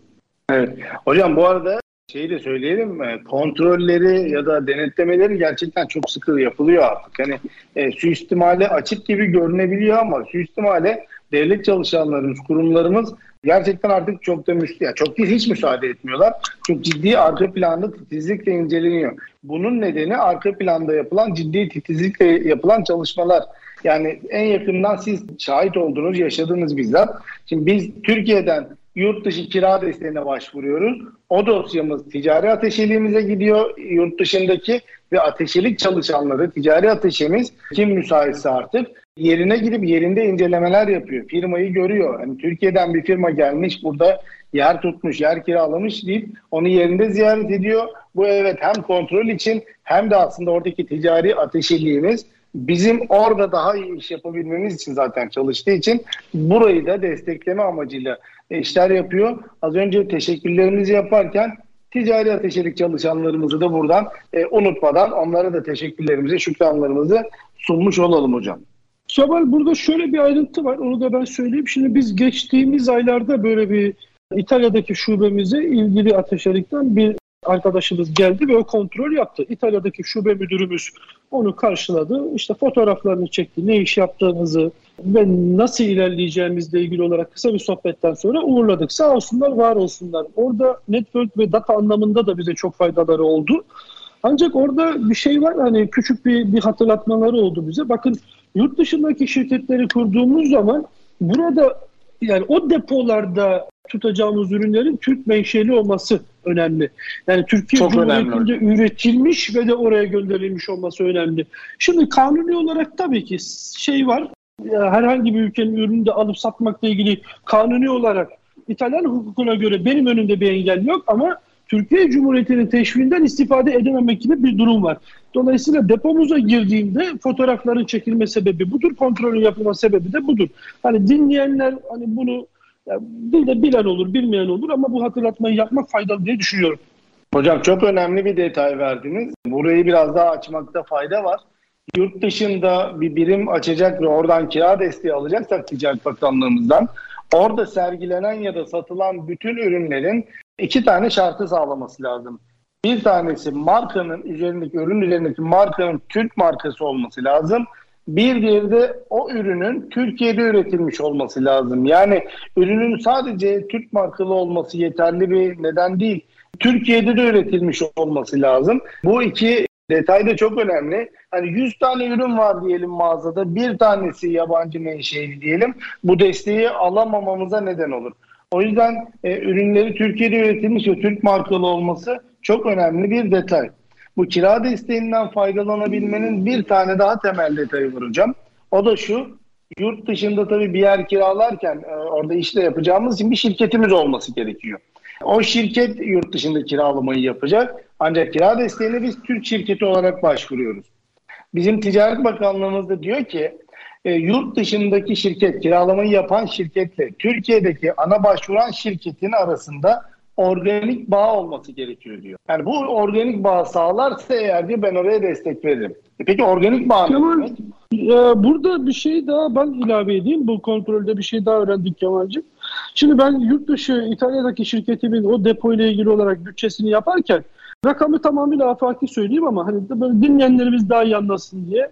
Evet. Hocam bu arada şeyi de söyleyelim kontrolleri ya da denetlemeleri gerçekten çok sıkı yapılıyor artık. Hani e, suistimale açık gibi görünebiliyor ama suistimale devlet çalışanlarımız, kurumlarımız gerçekten artık çok da müstahil, çok değil hiç müsaade etmiyorlar. Çok ciddi arka planda titizlikle inceleniyor. Bunun nedeni arka planda yapılan ciddi titizlikle yapılan çalışmalar. Yani en yakından siz şahit oldunuz, yaşadınız bizzat. Şimdi biz Türkiye'den yurt dışı kira desteğine başvuruyoruz. O dosyamız ticari ateşeliğimize gidiyor yurt dışındaki ve ateşelik çalışanları, ticari ateşemiz kim müsaitse artık yerine gidip yerinde incelemeler yapıyor. Firmayı görüyor. Hani Türkiye'den bir firma gelmiş burada yer tutmuş, yer kiralamış deyip onu yerinde ziyaret ediyor. Bu evet hem kontrol için hem de aslında oradaki ticari ateşeliğimiz bizim orada daha iyi iş yapabilmemiz için zaten çalıştığı için burayı da destekleme amacıyla işler yapıyor. Az önce teşekkürlerimizi yaparken ticari ateşelik çalışanlarımızı da buradan e, unutmadan onlara da teşekkürlerimizi, şükranlarımızı sunmuş olalım hocam. Kemal burada şöyle bir ayrıntı var. Onu da ben söyleyeyim. Şimdi biz geçtiğimiz aylarda böyle bir İtalya'daki şubemize ilgili ateşelikten bir arkadaşımız geldi ve o kontrol yaptı. İtalya'daki şube müdürümüz onu karşıladı. İşte fotoğraflarını çekti. Ne iş yaptığımızı ve nasıl ilerleyeceğimizle ilgili olarak kısa bir sohbetten sonra uğurladık. Sağ olsunlar, var olsunlar. Orada network ve data anlamında da bize çok faydaları oldu. Ancak orada bir şey var hani küçük bir, bir hatırlatmaları oldu bize. Bakın yurt dışındaki şirketleri kurduğumuz zaman burada yani o depolarda tutacağımız ürünlerin Türk menşeli olması önemli. Yani Türkiye Çok Cumhuriyeti'nde üretilmiş ve de oraya gönderilmiş olması önemli. Şimdi kanuni olarak tabii ki şey var. Herhangi bir ülkenin ürünü de alıp satmakla ilgili kanuni olarak İtalyan hukukuna göre benim önümde bir engel yok ama Türkiye Cumhuriyeti'nin teşviğinden istifade edememek gibi bir durum var. Dolayısıyla depomuza girdiğinde fotoğrafların çekilme sebebi budur, kontrolün yapılma sebebi de budur. Hani dinleyenler hani bunu bir de bilen olur, bilmeyen olur ama bu hatırlatmayı yapmak faydalı diye düşünüyorum. Hocam çok önemli bir detay verdiniz. Burayı biraz daha açmakta fayda var. Yurt dışında bir birim açacak ve oradan kira desteği alacaksak Ticaret Bakanlığımızdan orada sergilenen ya da satılan bütün ürünlerin iki tane şartı sağlaması lazım. Bir tanesi markanın üzerindeki ürün üzerindeki markanın Türk markası olması lazım. Bir diğeri de o ürünün Türkiye'de üretilmiş olması lazım. Yani ürünün sadece Türk markalı olması yeterli bir neden değil. Türkiye'de de üretilmiş olması lazım. Bu iki detay da çok önemli. Hani 100 tane ürün var diyelim mağazada. Bir tanesi yabancı menşeli diyelim. Bu desteği alamamamıza neden olur. O yüzden e, ürünleri Türkiye'de üretilmiş ve Türk markalı olması çok önemli bir detay. Bu kira desteğinden faydalanabilmenin bir tane daha temel detayı var hocam. O da şu, yurt dışında tabii bir yer kiralarken e, orada işte yapacağımız için bir şirketimiz olması gerekiyor. O şirket yurt dışında kiralamayı yapacak. Ancak kira desteğine biz Türk şirketi olarak başvuruyoruz. Bizim Ticaret Bakanlığımız da diyor ki e, yurt dışındaki şirket, kiralamayı yapan şirketle Türkiye'deki ana başvuran şirketin arasında organik bağ olması gerekiyor diyor. Yani bu organik bağ sağlarsa eğer diyor ben oraya destek veririm. E peki organik bağ Kemal, ne e, burada bir şey daha ben ilave edeyim. Bu kontrolde bir şey daha öğrendik Kemal'cim. Şimdi ben yurt dışı İtalya'daki şirketimin o depo ile ilgili olarak bütçesini yaparken rakamı tamamıyla afaki söyleyeyim ama hani böyle dinleyenlerimiz daha iyi anlasın diye.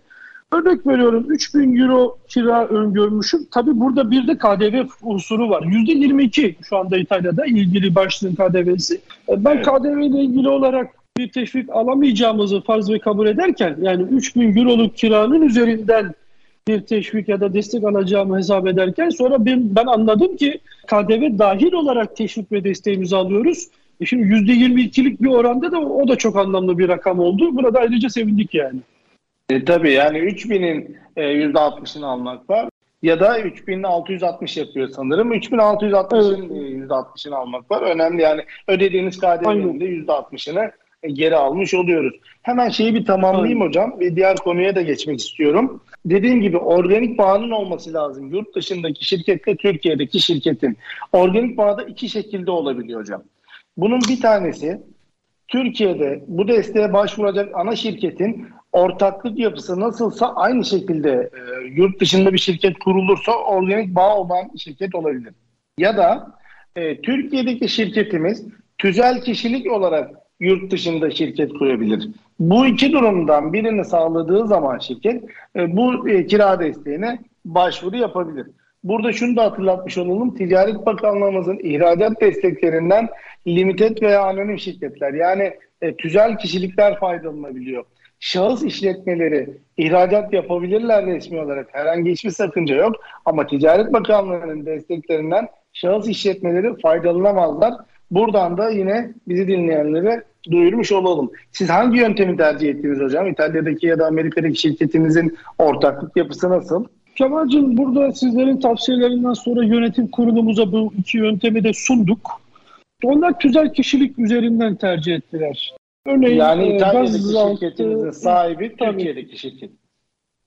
Örnek veriyorum 3000 euro kira öngörmüşüm. Tabii burada bir de KDV unsuru var. %22 şu anda İtalya'da ilgili başlığın KDV'si. E, ben evet. KDV ile ilgili olarak bir teşvik alamayacağımızı farz ve kabul ederken yani 3000 euroluk kiranın üzerinden bir teşvik ya da destek alacağımı hesap ederken sonra ben, ben anladım ki KDV dahil olarak teşvik ve desteğimizi alıyoruz. E şimdi %22'lik bir oranda da o da çok anlamlı bir rakam oldu. Burada ayrıca sevindik yani. E, tabii yani 3000'in e, %60'ını almak var. Ya da 3660 yapıyor sanırım. 3660'ın evet. %60'ını almak var. Önemli yani ödediğiniz KDV'nin de %60'ını geri almış oluyoruz. Hemen şeyi bir tamamlayayım Aynen. hocam ve diğer konuya da geçmek istiyorum. Dediğim gibi organik bağının olması lazım. Yurt dışındaki şirketle Türkiye'deki şirketin. Organik bağda iki şekilde olabiliyor hocam. Bunun bir tanesi Türkiye'de bu desteğe başvuracak ana şirketin ortaklık yapısı nasılsa aynı şekilde e, yurt dışında bir şirket kurulursa organik bağ olan şirket olabilir. Ya da e, Türkiye'deki şirketimiz tüzel kişilik olarak yurt dışında şirket kurabilir. Bu iki durumdan birini sağladığı zaman şirket e, bu e, kira desteğine başvuru yapabilir. Burada şunu da hatırlatmış olalım. Ticaret Bakanlığımızın ihracat desteklerinden limited veya anonim şirketler yani e, tüzel kişilikler faydalanabiliyor. Şahıs işletmeleri ihracat yapabilirler resmi olarak. Herhangi hiçbir sakınca yok. Ama Ticaret Bakanlığı'nın desteklerinden şahıs işletmeleri faydalanamazlar. Buradan da yine bizi dinleyenlere duyurmuş olalım. Siz hangi yöntemi tercih ettiniz hocam? İtalya'daki ya da Amerika'daki şirketinizin ortaklık yapısı nasıl? Kemal'cim burada sizlerin tavsiyelerinden sonra yönetim kurulumuza bu iki yöntemi de sunduk. Onlar tüzel kişilik üzerinden tercih ettiler. Örneğin yani e, İtalya'daki şirketimizin sahibi tabii, Türkiye'deki şirket.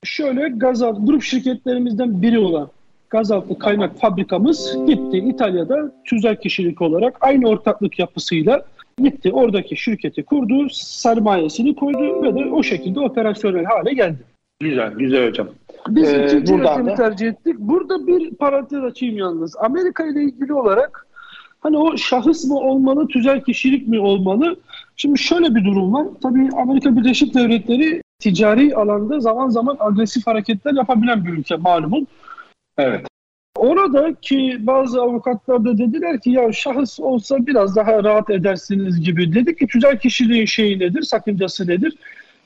Şöyle gazalt grup şirketlerimizden biri olan gazaltı kaynak fabrikamız gitti İtalya'da tüzel kişilik olarak aynı ortaklık yapısıyla gitti oradaki şirketi kurdu, sermayesini koydu ve de o şekilde operasyonel hale geldi. Güzel, güzel hocam. Biz ee, ikinci yöntemi da... tercih ettik. Burada bir parantez açayım yalnız. Amerika ile ilgili olarak hani o şahıs mı olmalı, tüzel kişilik mi olmalı? Şimdi şöyle bir durum var. Tabii Amerika Birleşik Devletleri ticari alanda zaman zaman agresif hareketler yapabilen bir ülke malumun. Evet. Orada ki bazı avukatlar da dediler ki ya şahıs olsa biraz daha rahat edersiniz gibi. Dedik ki tüzel kişiliğin şeyi nedir, sakıncası nedir?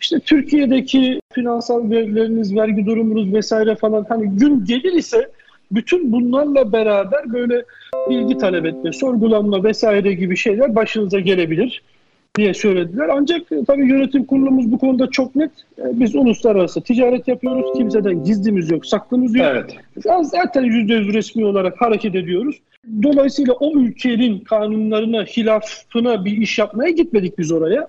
İşte Türkiye'deki finansal verileriniz, vergi durumunuz vesaire falan hani gün gelir ise bütün bunlarla beraber böyle bilgi talep etme, sorgulanma vesaire gibi şeyler başınıza gelebilir diye söylediler. Ancak e, tabii yönetim kurulumuz bu konuda çok net. E, biz uluslararası ticaret yapıyoruz. Kimseden gizlimiz yok, saklımız yok. Evet. Zaten %100 resmi olarak hareket ediyoruz. Dolayısıyla o ülkenin kanunlarına, hilafına bir iş yapmaya gitmedik biz oraya.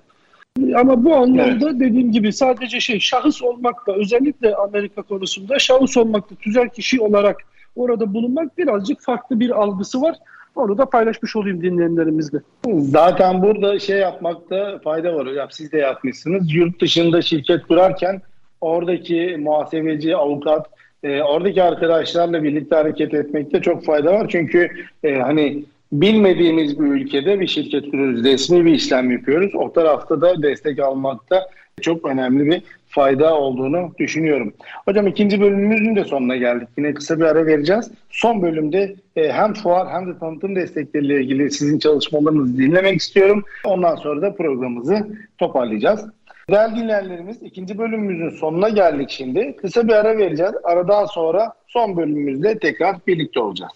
Ama bu anlamda evet. dediğim gibi sadece şey şahıs olmakla özellikle Amerika konusunda şahıs olmakla tüzel kişi olarak orada bulunmak birazcık farklı bir algısı var. Onu da paylaşmış olayım dinleyenlerimizle. Zaten burada şey yapmakta fayda var hocam. Siz de yapmışsınız. Yurt dışında şirket kurarken oradaki muhasebeci, avukat, e, oradaki arkadaşlarla birlikte hareket etmekte çok fayda var. Çünkü e, hani bilmediğimiz bir ülkede bir şirket kuruyoruz, resmi bir işlem yapıyoruz. O tarafta da destek almakta çok önemli bir fayda olduğunu düşünüyorum. Hocam ikinci bölümümüzün de sonuna geldik. Yine kısa bir ara vereceğiz. Son bölümde e, hem fuar hem de tanıtım destekleriyle ilgili sizin çalışmalarınızı dinlemek istiyorum. Ondan sonra da programımızı toparlayacağız. Değerli dinleyenlerimiz ikinci bölümümüzün sonuna geldik şimdi. Kısa bir ara vereceğiz. Aradan sonra son bölümümüzde tekrar birlikte olacağız.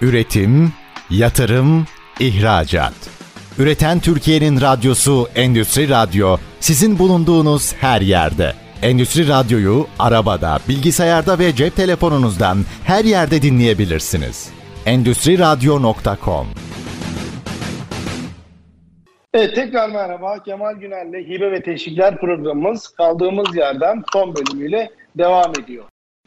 Üretim, yatırım, ihracat. Üreten Türkiye'nin radyosu Endüstri Radyo sizin bulunduğunuz her yerde. Endüstri Radyo'yu arabada, bilgisayarda ve cep telefonunuzdan her yerde dinleyebilirsiniz. Endüstri Radyo.com Evet tekrar merhaba. Kemal Güner'le Hibe ve Teşvikler programımız kaldığımız yerden son bölümüyle devam ediyor.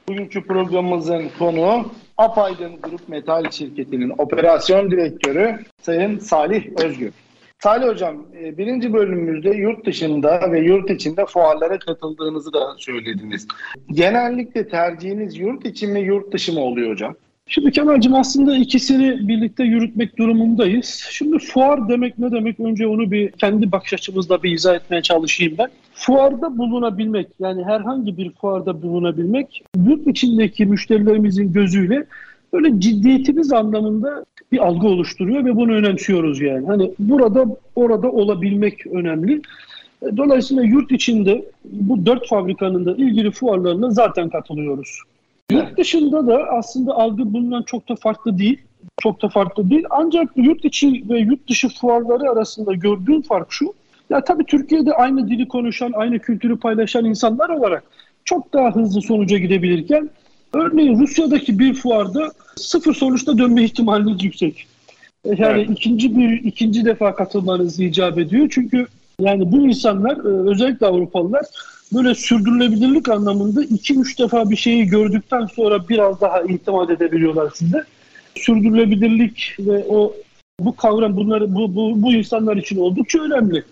Bugünkü programımızın konu Apaydın Grup Metal Şirketi'nin operasyon direktörü Sayın Salih Özgür. Salih Hocam, e, birinci bölümümüzde yurt dışında ve yurt içinde fuarlara katıldığınızı da söylediniz. Genellikle tercihiniz yurt içi mi yurt dışı mı oluyor hocam? Şimdi Kemal'cim aslında ikisini birlikte yürütmek durumundayız. Şimdi fuar demek ne demek? Önce onu bir kendi bakış açımızla bir izah etmeye çalışayım ben. Fuarda bulunabilmek yani herhangi bir fuarda bulunabilmek yurt içindeki müşterilerimizin gözüyle böyle ciddiyetimiz anlamında bir algı oluşturuyor ve bunu önemsiyoruz yani. Hani burada orada olabilmek önemli. Dolayısıyla yurt içinde bu dört fabrikanın da ilgili fuarlarına zaten katılıyoruz. Yurt dışında da aslında algı bundan çok da farklı değil. Çok da farklı değil. Ancak yurt içi ve yurt dışı fuarları arasında gördüğüm fark şu. Ya tabii Türkiye'de aynı dili konuşan, aynı kültürü paylaşan insanlar olarak çok daha hızlı sonuca gidebilirken örneğin Rusya'daki bir fuarda sıfır sonuçta dönme ihtimaliniz yüksek. E, yani evet. ikinci bir ikinci defa katılmanız icap ediyor. Çünkü yani bu insanlar e, özellikle Avrupalılar böyle sürdürülebilirlik anlamında iki üç defa bir şeyi gördükten sonra biraz daha itimat edebiliyorlar size. Sürdürülebilirlik ve o bu kavram bunları bu, bu, bu insanlar için oldukça önemli.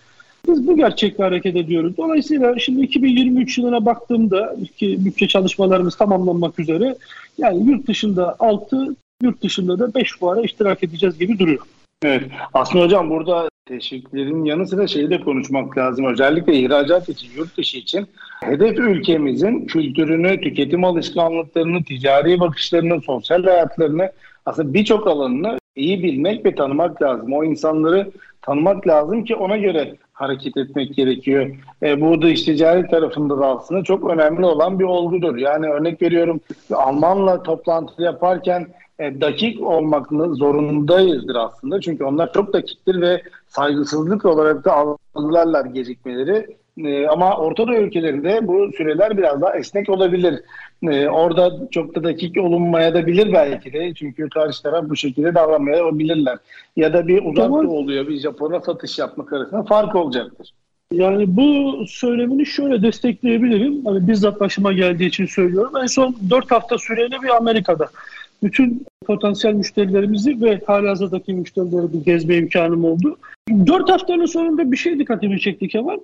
Biz bu gerçekle hareket ediyoruz. Dolayısıyla şimdi 2023 yılına baktığımda ki bütçe çalışmalarımız tamamlanmak üzere yani yurt dışında 6, yurt dışında da 5 fuara iştirak edeceğiz gibi duruyor. Evet. Aslında hocam burada teşviklerin yanı sıra şeyi de konuşmak lazım. Özellikle ihracat için, yurt dışı için hedef ülkemizin kültürünü, tüketim alışkanlıklarını, ticari bakışlarını, sosyal hayatlarını aslında birçok alanını iyi bilmek ve tanımak lazım. O insanları tanımak lazım ki ona göre hareket etmek gerekiyor. E, bu dış ticaret tarafında da aslında çok önemli olan bir olgudur. Yani örnek veriyorum Almanla toplantı yaparken e, dakik olmak zorundayızdır aslında. Çünkü onlar çok dakiktir ve saygısızlık olarak da algılarlar gecikmeleri. E, ama Orta Doğu ülkelerinde bu süreler biraz daha esnek olabilir. E, orada çok da dakik olunmaya da bilir belki de. Çünkü karşı taraf bu şekilde davranmayabilirler. Ya da bir uzak tamam. oluyor, bir Japon'a satış yapmak arasında fark olacaktır. Yani bu söylemini şöyle destekleyebilirim. Hani bizzat başıma geldiği için söylüyorum. En son 4 hafta süreli bir Amerika'da bütün potansiyel müşterilerimizi ve halihazırdaki müşterileri bir gezme imkanım oldu. 4 haftanın sonunda bir şey dikkatimi çekti Kemal.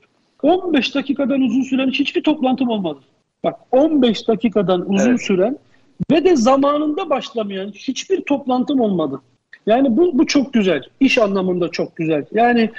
15 dakikadan uzun süren hiçbir toplantım olmadı. Bak 15 dakikadan uzun evet. süren ve de zamanında başlamayan hiçbir toplantım olmadı. Yani bu, bu çok güzel. İş anlamında çok güzel. Yani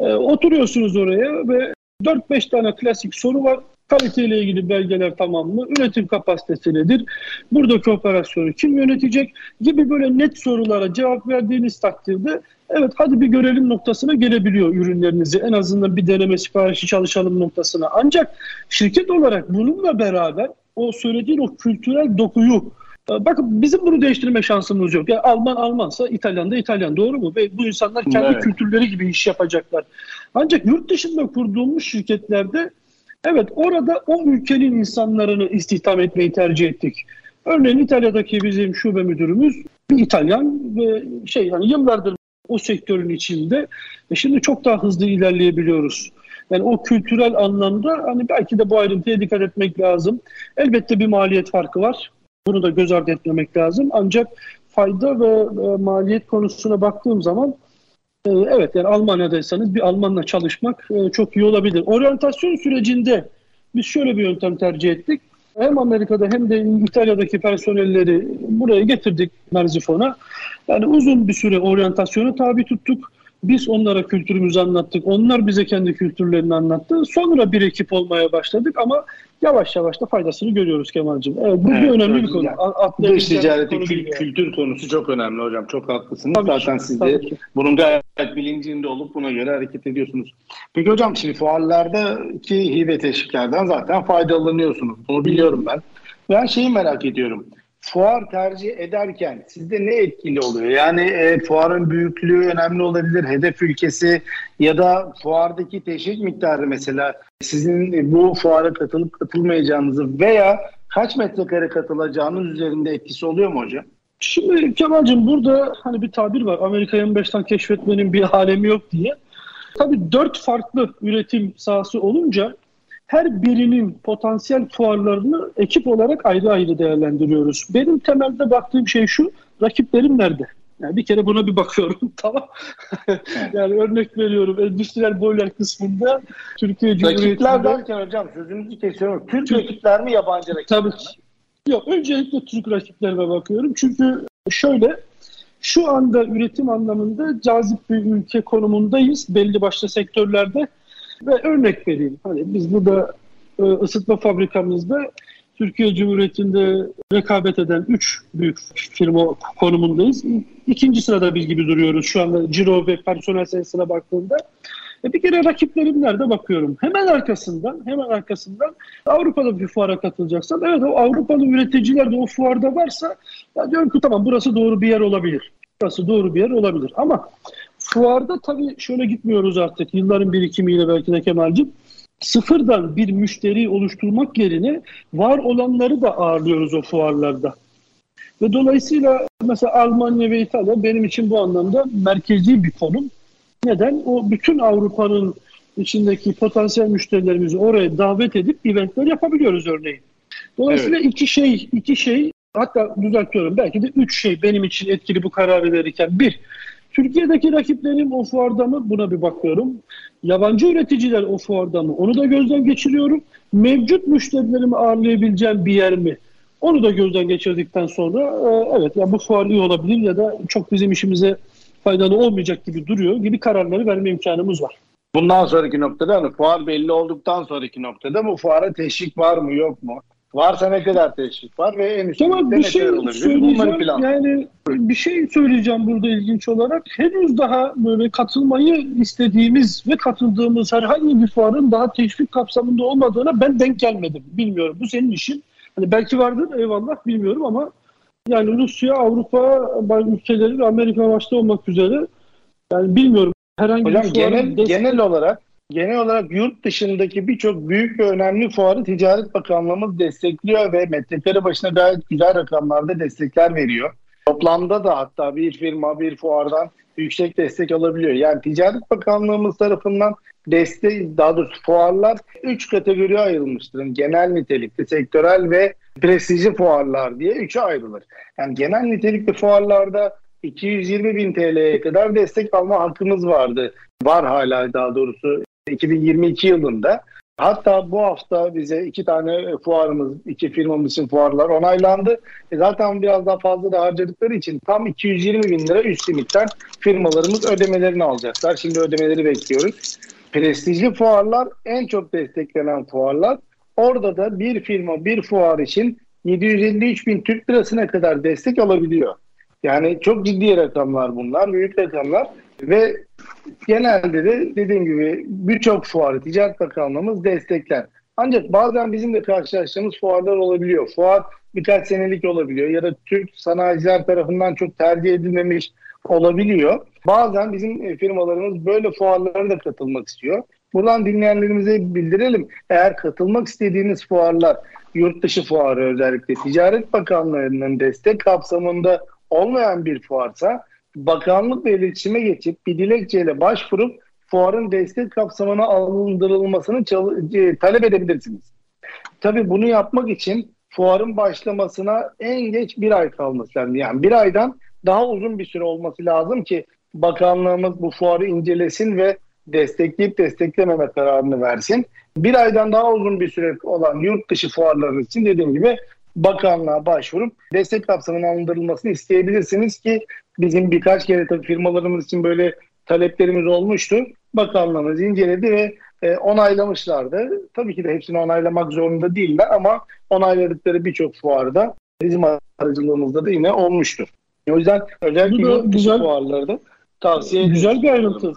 e, oturuyorsunuz oraya ve 4-5 tane klasik soru var. Kaliteyle ilgili belgeler tamam mı? Üretim kapasitesi nedir? Buradaki operasyonu kim yönetecek? Gibi böyle net sorulara cevap verdiğiniz takdirde evet hadi bir görelim noktasına gelebiliyor ürünlerinizi. En azından bir deneme siparişi çalışalım noktasına. Ancak şirket olarak bununla beraber o söylediğin o kültürel dokuyu e, Bakın bizim bunu değiştirme şansımız yok. Yani Alman Almansa İtalyan da İtalyan doğru mu? Ve bu insanlar kendi evet. kültürleri gibi iş yapacaklar. Ancak yurt dışında kurduğumuz şirketlerde Evet orada o ülkenin insanlarını istihdam etmeyi tercih ettik. Örneğin İtalya'daki bizim şube müdürümüz bir İtalyan ve şey yani yıllardır o sektörün içinde ve şimdi çok daha hızlı ilerleyebiliyoruz. Yani o kültürel anlamda hani belki de bu ayrıntıya dikkat etmek lazım. Elbette bir maliyet farkı var. Bunu da göz ardı etmemek lazım. Ancak fayda ve maliyet konusuna baktığım zaman evet yani Almanya'daysanız bir Almanla çalışmak e, çok iyi olabilir. Oryantasyon sürecinde biz şöyle bir yöntem tercih ettik. Hem Amerika'da hem de İtalya'daki personelleri buraya getirdik Merzifon'a. Yani uzun bir süre oryantasyonu tabi tuttuk. Biz onlara kültürümüzü anlattık. Onlar bize kendi kültürlerini anlattı. Sonra bir ekip olmaya başladık ama yavaş yavaş da faydasını görüyoruz Kemal'cim. Evet, bu evet, bir önemli bir konu. Yani, dış ticareti konu kül, kültür konusu çok önemli hocam. Çok haklısınız. Tabii Zaten ki, siz de bunun gayet bilincinde olup buna göre hareket ediyorsunuz. Peki hocam şimdi fuarlardaki hibe teşviklerden zaten faydalanıyorsunuz. Bunu biliyorum ben. Ben şeyi merak ediyorum fuar tercih ederken sizde ne etkili oluyor? Yani e, fuarın büyüklüğü önemli olabilir, hedef ülkesi ya da fuardaki teşvik miktarı mesela sizin bu fuara katılıp katılmayacağınızı veya kaç metrekare katılacağınız üzerinde etkisi oluyor mu hocam? Şimdi Kemal'cim burada hani bir tabir var. Amerika'yı 25'ten keşfetmenin bir alemi yok diye. Tabii dört farklı üretim sahası olunca her birinin potansiyel fuarlarını ekip olarak ayrı ayrı değerlendiriyoruz. Benim temelde baktığım şey şu, rakiplerim nerede? Yani bir kere buna bir bakıyorum tamam. yani örnek veriyorum endüstriyel boiler kısmında Türkiye Cumhuriyeti'nde... Rakipler derken hocam sözünüzü kesiyorum. Türk, Türk rakipler mi yabancı rakipler Tabii. mi? Yok öncelikle Türk rakiplerime bakıyorum. Çünkü şöyle şu anda üretim anlamında cazip bir ülke konumundayız belli başlı sektörlerde. Ve örnek vereyim. Hani biz burada e, ısıtma fabrikamızda Türkiye Cumhuriyeti'nde rekabet eden 3 büyük firma konumundayız. İkinci sırada biz gibi duruyoruz şu anda ciro ve personel sayısına baktığımda. E bir kere rakiplerim nerede bakıyorum. Hemen arkasından, hemen arkasından Avrupa'da bir fuara katılacaksan, evet o Avrupalı üreticiler de o fuarda varsa ya diyorum ki tamam burası doğru bir yer olabilir. Burası doğru bir yer olabilir. Ama fuarda tabii şöyle gitmiyoruz artık yılların birikimiyle belki de Kemal'cim sıfırdan bir müşteri oluşturmak yerine var olanları da ağırlıyoruz o fuarlarda. Ve dolayısıyla mesela Almanya ve İtalya benim için bu anlamda merkezi bir konum. Neden? O bütün Avrupa'nın içindeki potansiyel müşterilerimizi oraya davet edip eventler yapabiliyoruz örneğin. Dolayısıyla evet. iki şey, iki şey hatta düzeltiyorum belki de üç şey benim için etkili bu kararı verirken. Bir, Türkiye'deki rakiplerim o fuarda mı? Buna bir bakıyorum. Yabancı üreticiler o fuarda mı? Onu da gözden geçiriyorum. Mevcut müşterilerimi ağırlayabileceğim bir yer mi? Onu da gözden geçirdikten sonra e, evet ya bu fuar iyi olabilir ya da çok bizim işimize faydalı olmayacak gibi duruyor gibi kararları verme imkanımız var. Bundan sonraki noktada hani fuar belli olduktan sonraki noktada bu fuara teşvik var mı yok mu? Varsa ne kadar teşvik var ve en üstünde tamam, bir şey söyleyeceğim. Yani bir şey söyleyeceğim burada ilginç olarak. Henüz daha böyle katılmayı istediğimiz ve katıldığımız herhangi bir fuarın daha teşvik kapsamında olmadığına ben denk gelmedim. Bilmiyorum. Bu senin işin. Hani belki vardır eyvallah bilmiyorum ama yani Rusya, Avrupa ülkeleri ve Amerika başta olmak üzere yani bilmiyorum. Herhangi Hocam bir genel, destek... genel olarak genel olarak yurt dışındaki birçok büyük ve önemli fuarı Ticaret Bakanlığımız destekliyor ve metrekare başına gayet güzel rakamlarda destekler veriyor. Toplamda da hatta bir firma bir fuardan yüksek destek alabiliyor. Yani Ticaret Bakanlığımız tarafından destek, daha doğrusu fuarlar 3 kategoriye ayrılmıştır. genel nitelikli, sektörel ve prestijli fuarlar diye 3'e ayrılır. Yani genel nitelikli fuarlarda 220 bin TL'ye kadar destek alma hakkımız vardı. Var hala daha doğrusu 2022 yılında. Hatta bu hafta bize iki tane fuarımız, iki firmamız için fuarlar onaylandı. E zaten biraz daha fazla da harcadıkları için tam 220 bin lira üst limitten firmalarımız ödemelerini alacaklar. Şimdi ödemeleri bekliyoruz. Prestijli fuarlar en çok desteklenen fuarlar. Orada da bir firma bir fuar için 753 bin Türk lirasına kadar destek alabiliyor. Yani çok ciddi rakamlar bunlar, büyük rakamlar ve genelde de dediğim gibi birçok fuarı Ticaret Bakanlığımız destekler. Ancak bazen bizim de karşılaştığımız fuarlar olabiliyor. Fuar birkaç senelik olabiliyor ya da Türk sanayiciler tarafından çok tercih edilmemiş olabiliyor. Bazen bizim firmalarımız böyle fuarlara da katılmak istiyor. Buradan dinleyenlerimize bildirelim. Eğer katılmak istediğiniz fuarlar, yurt dışı fuarı özellikle Ticaret Bakanlığı'nın destek kapsamında olmayan bir fuarsa bakanlıkla iletişime geçip bir dilekçeyle başvurup fuarın destek kapsamına alındırılmasını e, talep edebilirsiniz. Tabii bunu yapmak için fuarın başlamasına en geç bir ay kalması lazım. Yani bir aydan daha uzun bir süre olması lazım ki bakanlığımız bu fuarı incelesin ve destekleyip desteklememe kararını versin. Bir aydan daha uzun bir süre olan yurt dışı fuarları için dediğim gibi bakanlığa başvurup destek kapsamına alındırılmasını isteyebilirsiniz ki bizim birkaç kere tabii firmalarımız için böyle taleplerimiz olmuştu. Bakanlığımız inceledi ve e, onaylamışlardı. Tabii ki de hepsini onaylamak zorunda değiller ama onayladıkları birçok fuarda bizim aracılığımızda da yine olmuştur. O yüzden özellikle dışı güzel, fuarları da tavsiye Güzel bir ayrıntı.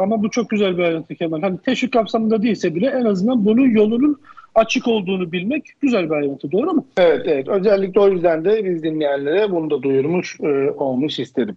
Ama bu çok güzel bir ayrıntı Kemal. Hani teşvik kapsamında değilse bile en azından bunun yolunun açık olduğunu bilmek güzel bir ayrıntı. Doğru mu? Evet, evet. Özellikle o yüzden de biz dinleyenlere bunu da duyurmuş e, olmuş istedim.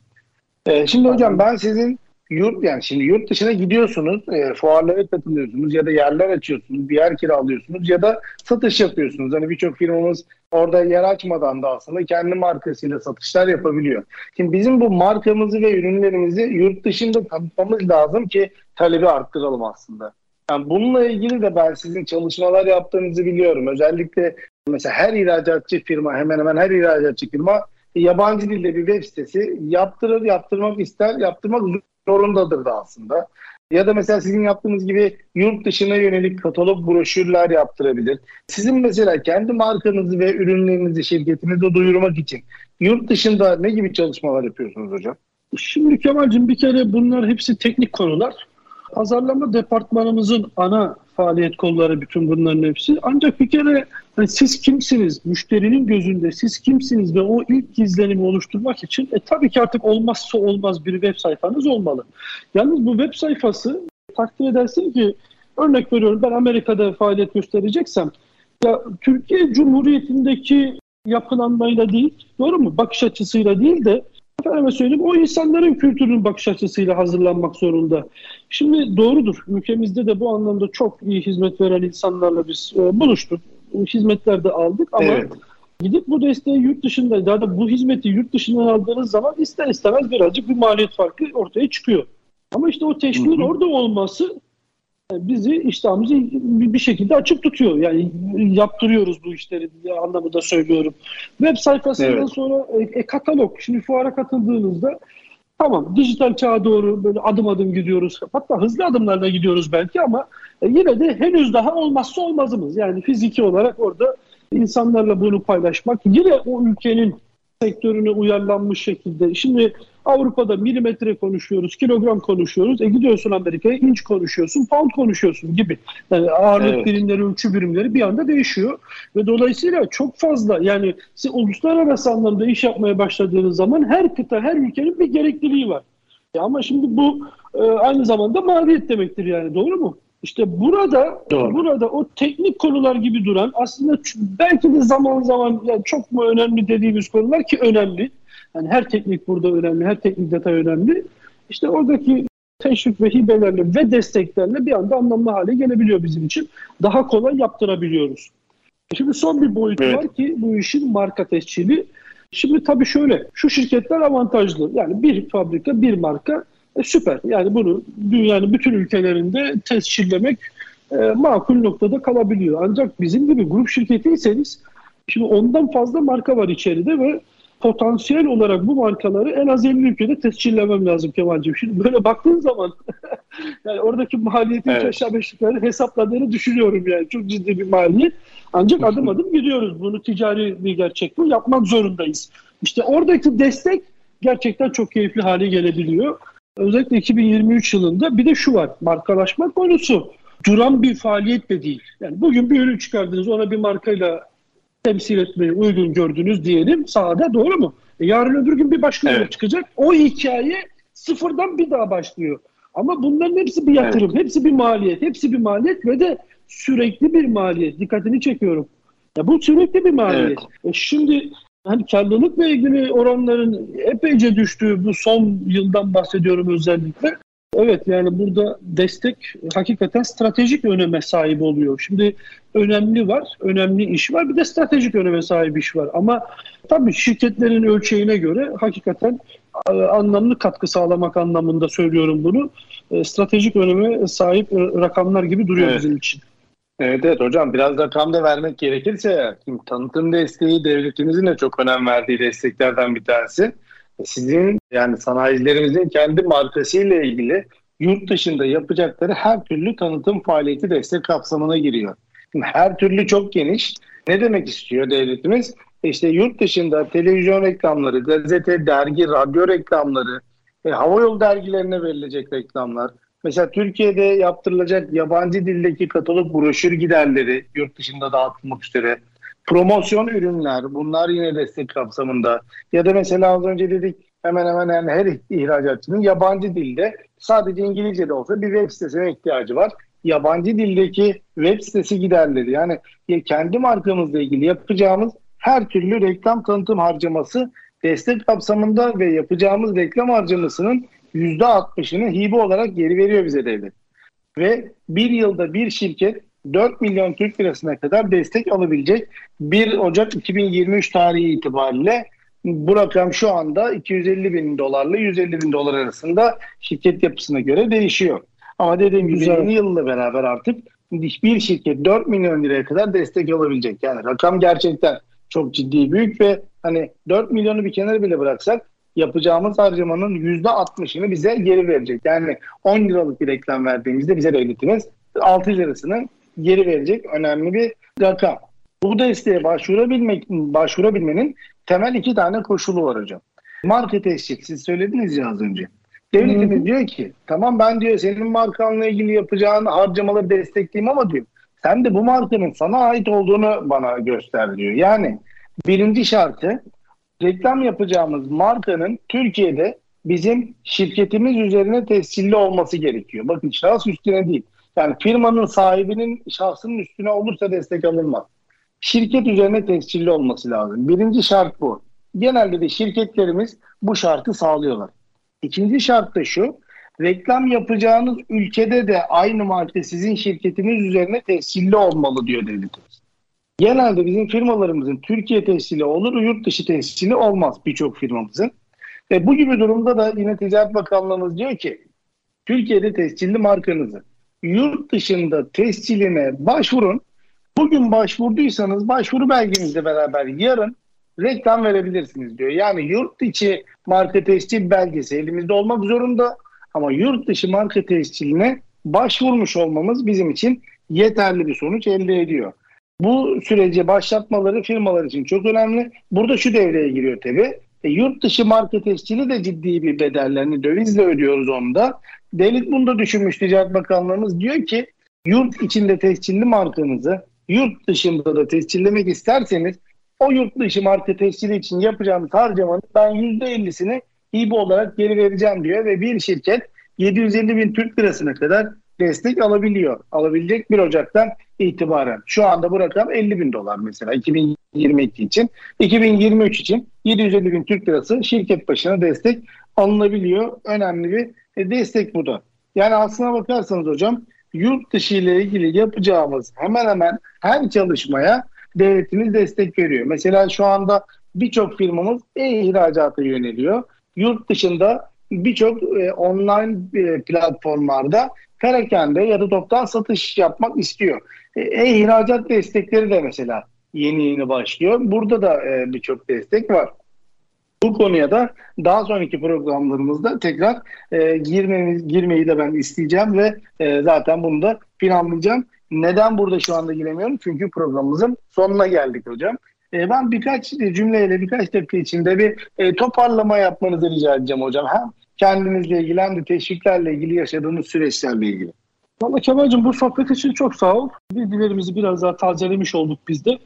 E, şimdi hocam ben sizin yurt yani şimdi yurt dışına gidiyorsunuz, e, fuarlara katılıyorsunuz ya da yerler açıyorsunuz, bir yer kiralıyorsunuz ya da satış yapıyorsunuz. Hani birçok firmamız orada yer açmadan da aslında kendi markasıyla satışlar yapabiliyor. Şimdi bizim bu markamızı ve ürünlerimizi yurt dışında tanıtmamız lazım ki talebi arttıralım aslında. Yani bununla ilgili de ben sizin çalışmalar yaptığınızı biliyorum. Özellikle mesela her ihracatçı firma hemen hemen her ihracatçı firma yabancı dilde bir web sitesi yaptırır, yaptırmak ister, yaptırmak zorundadır da aslında. Ya da mesela sizin yaptığınız gibi yurt dışına yönelik katalog broşürler yaptırabilir. Sizin mesela kendi markanızı ve ürünlerinizi şirketinize duyurmak için yurt dışında ne gibi çalışmalar yapıyorsunuz hocam? Şimdi Kemal'cim bir kere bunlar hepsi teknik konular. Pazarlama departmanımızın ana faaliyet kolları bütün bunların hepsi. Ancak bir kere yani siz kimsiniz? Müşterinin gözünde siz kimsiniz ve o ilk izlenimi oluşturmak için e, tabii ki artık olmazsa olmaz bir web sayfanız olmalı. Yalnız bu web sayfası takdir edersin ki örnek veriyorum ben Amerika'da faaliyet göstereceksem ya Türkiye Cumhuriyeti'ndeki yapılanmayla değil, doğru mu? Bakış açısıyla değil de efendime söyleyeyim o insanların kültürünün bakış açısıyla hazırlanmak zorunda. Şimdi doğrudur. Ülkemizde de bu anlamda çok iyi hizmet veren insanlarla biz e, buluştuk. Hizmetler de aldık ama evet. gidip bu desteği yurt dışında daha da bu hizmeti yurt dışından aldığınız zaman ister istemez birazcık bir maliyet farkı ortaya çıkıyor. Ama işte o teşviğin orada olması bizi iştahımızı bir şekilde açık tutuyor. Yani yaptırıyoruz bu işleri anlamında söylüyorum. Web sayfasından evet. sonra e, e, katalog. Şimdi fuara katıldığınızda tamam dijital çağa doğru böyle adım adım gidiyoruz. Hatta hızlı adımlarla gidiyoruz belki ama e, yine de henüz daha olmazsa olmazımız. Yani fiziki olarak orada insanlarla bunu paylaşmak yine o ülkenin sektörüne uyarlanmış şekilde. Şimdi Avrupa'da milimetre konuşuyoruz, kilogram konuşuyoruz. E gidiyorsun Amerika'ya inç konuşuyorsun, pound konuşuyorsun gibi. Yani ağırlık evet. birimleri, ölçü birimleri bir anda değişiyor. Ve dolayısıyla çok fazla yani siz uluslararası anlamda iş yapmaya başladığınız zaman her kıta, her ülkenin bir gerekliliği var. Ya ama şimdi bu e, aynı zamanda maliyet demektir yani doğru mu? İşte burada Doğru. burada o teknik konular gibi duran aslında belki de zaman zaman yani çok mu önemli dediğimiz konular ki önemli. Yani her teknik burada önemli, her teknik detay önemli. İşte oradaki teşvik ve hibelerle ve desteklerle bir anda anlamlı hale gelebiliyor bizim için. Daha kolay yaptırabiliyoruz. Şimdi son bir boyut evet. var ki bu işin marka tescili. Şimdi tabii şöyle, şu şirketler avantajlı. Yani bir fabrika, bir marka e, süper. Yani bunu dünyanın bütün ülkelerinde tescillemek e, makul noktada kalabiliyor. Ancak bizim gibi grup şirketiyseniz şimdi ondan fazla marka var içeride ve potansiyel olarak bu markaları en az 50 ülkede tescillemem lazım Kemal'cim. Şimdi böyle baktığın zaman yani oradaki maliyetin evet. aşağı beşlikleri hesapladığını düşünüyorum yani. Çok ciddi bir maliyet. Ancak adım adım gidiyoruz. Bunu ticari bir gerçek bu. Yapmak zorundayız. İşte oradaki destek gerçekten çok keyifli hale gelebiliyor. Özellikle 2023 yılında bir de şu var. Markalaşma konusu duran bir faaliyet de değil. Yani bugün bir ürün çıkardınız ona bir markayla temsil etmeyi uygun gördünüz diyelim sahada doğru mu? E yarın öbür gün bir başka evet. çıkacak. O hikaye sıfırdan bir daha başlıyor. Ama bunların hepsi bir yatırım, evet. hepsi bir maliyet, hepsi bir maliyet ve de sürekli bir maliyet. Dikkatini çekiyorum. Ya bu sürekli bir maliyet. Evet. E şimdi hani karlılıkla ilgili oranların epeyce düştüğü bu son yıldan bahsediyorum özellikle. Evet yani burada destek hakikaten stratejik öneme sahip oluyor. Şimdi önemli var, önemli iş var bir de stratejik öneme sahip iş var. Ama tabii şirketlerin ölçeğine göre hakikaten e, anlamlı katkı sağlamak anlamında söylüyorum bunu. E, stratejik öneme sahip e, rakamlar gibi duruyor evet. bizim için. Evet, evet hocam biraz rakam da vermek gerekirse şimdi tanıtım desteği devletimizin de çok önem verdiği desteklerden bir tanesi sizin yani sanayicilerimizin kendi markasıyla ilgili yurt dışında yapacakları her türlü tanıtım faaliyeti destek kapsamına giriyor. Şimdi her türlü çok geniş. Ne demek istiyor devletimiz? İşte yurt dışında televizyon reklamları, gazete, dergi, radyo reklamları, e, havayolu dergilerine verilecek reklamlar. Mesela Türkiye'de yaptırılacak yabancı dildeki katalog broşür giderleri yurt dışında dağıtılmak üzere promosyon ürünler bunlar yine destek kapsamında. Ya da mesela az önce dedik hemen hemen yani her ihracatçının yabancı dilde sadece İngilizce de olsa bir web sitesine ihtiyacı var. Yabancı dildeki web sitesi giderleri yani kendi markamızla ilgili yapacağımız her türlü reklam tanıtım harcaması destek kapsamında ve yapacağımız reklam harcamasının %60'ını hibe olarak geri veriyor bize devlet. Ve bir yılda bir şirket 4 milyon Türk lirasına kadar destek alabilecek 1 Ocak 2023 tarihi itibariyle bu rakam şu anda 250 bin dolarla 150 bin dolar arasında şirket yapısına göre değişiyor. Ama dediğim gibi yeni yılla beraber artık bir şirket 4 milyon liraya kadar destek alabilecek. Yani rakam gerçekten çok ciddi büyük ve hani 4 milyonu bir kenara bile bıraksak yapacağımız harcamanın %60'ını bize geri verecek. Yani 10 liralık bir reklam verdiğimizde bize devletimiz 6 lirasını geri verecek önemli bir rakam. Bu desteğe başvurabilmek, başvurabilmenin temel iki tane koşulu var hocam. Market eşlik siz söylediniz ya az önce. Devletimiz hmm. diyor ki tamam ben diyor senin markanla ilgili yapacağın harcamaları destekleyeyim ama diyor sen de bu markanın sana ait olduğunu bana göster diyor. Yani birinci şartı reklam yapacağımız markanın Türkiye'de bizim şirketimiz üzerine tescilli olması gerekiyor. Bakın şahıs üstüne değil. Yani firmanın sahibinin şahsının üstüne olursa destek alınmaz. Şirket üzerine tescilli olması lazım. Birinci şart bu. Genelde de şirketlerimiz bu şartı sağlıyorlar. İkinci şart da şu. Reklam yapacağınız ülkede de aynı marka sizin şirketiniz üzerine tescilli olmalı diyor devletimiz. Genelde bizim firmalarımızın Türkiye tescili olur, yurt dışı tescili olmaz birçok firmamızın. Ve bu gibi durumda da yine Ticaret Bakanlığımız diyor ki Türkiye'de tescilli markanızı yurt dışında tesciline başvurun. Bugün başvurduysanız başvuru belgenizle beraber yarın reklam verebilirsiniz diyor. Yani yurt içi marka tescil belgesi elimizde olmak zorunda ama yurt dışı marka tesciline başvurmuş olmamız bizim için yeterli bir sonuç elde ediyor. Bu süreci başlatmaları firmalar için çok önemli. Burada şu devreye giriyor tabii. E, yurt dışı marka tescili de ciddi bir bedellerini dövizle ödüyoruz onu da. Devlet bunu da düşünmüş Ticaret Bakanlığımız diyor ki yurt içinde tescilli markanızı yurt dışında da tescillemek isterseniz o yurt dışı marka tescili için yapacağımız harcamanın ben %50'sini hibe olarak geri vereceğim diyor ve bir şirket 750 bin Türk lirasına kadar destek alabiliyor. Alabilecek 1 Ocak'tan itibaren. Şu anda bu rakam 50 bin dolar mesela 2022 için. 2023 için 750 bin Türk lirası şirket başına destek alınabiliyor. Önemli bir destek bu da. Yani aslına bakarsanız hocam yurt dışı ile ilgili yapacağımız hemen hemen her çalışmaya devletimiz destek veriyor. Mesela şu anda birçok firmamız e-ihracata yöneliyor. Yurt dışında birçok e, online e, platformlarda perakende ya da toptan satış yapmak istiyor. E, e-ihracat destekleri de mesela yeni yeni başlıyor. Burada da e, birçok destek var. Bu konuya da daha sonraki programlarımızda tekrar e, girmemiz, girmeyi de ben isteyeceğim ve e, zaten bunu da planlayacağım. Neden burada şu anda giremiyorum? Çünkü programımızın sonuna geldik hocam. E, ben birkaç cümleyle birkaç dakika içinde bir e, toparlama yapmanızı rica edeceğim hocam. Hem kendinizle ilgili hem de teşviklerle ilgili yaşadığınız süreçlerle ilgili. Valla Kemal'cim bu sohbet için çok sağ ol. Bilgilerimizi biraz daha tazelemiş olduk biz de.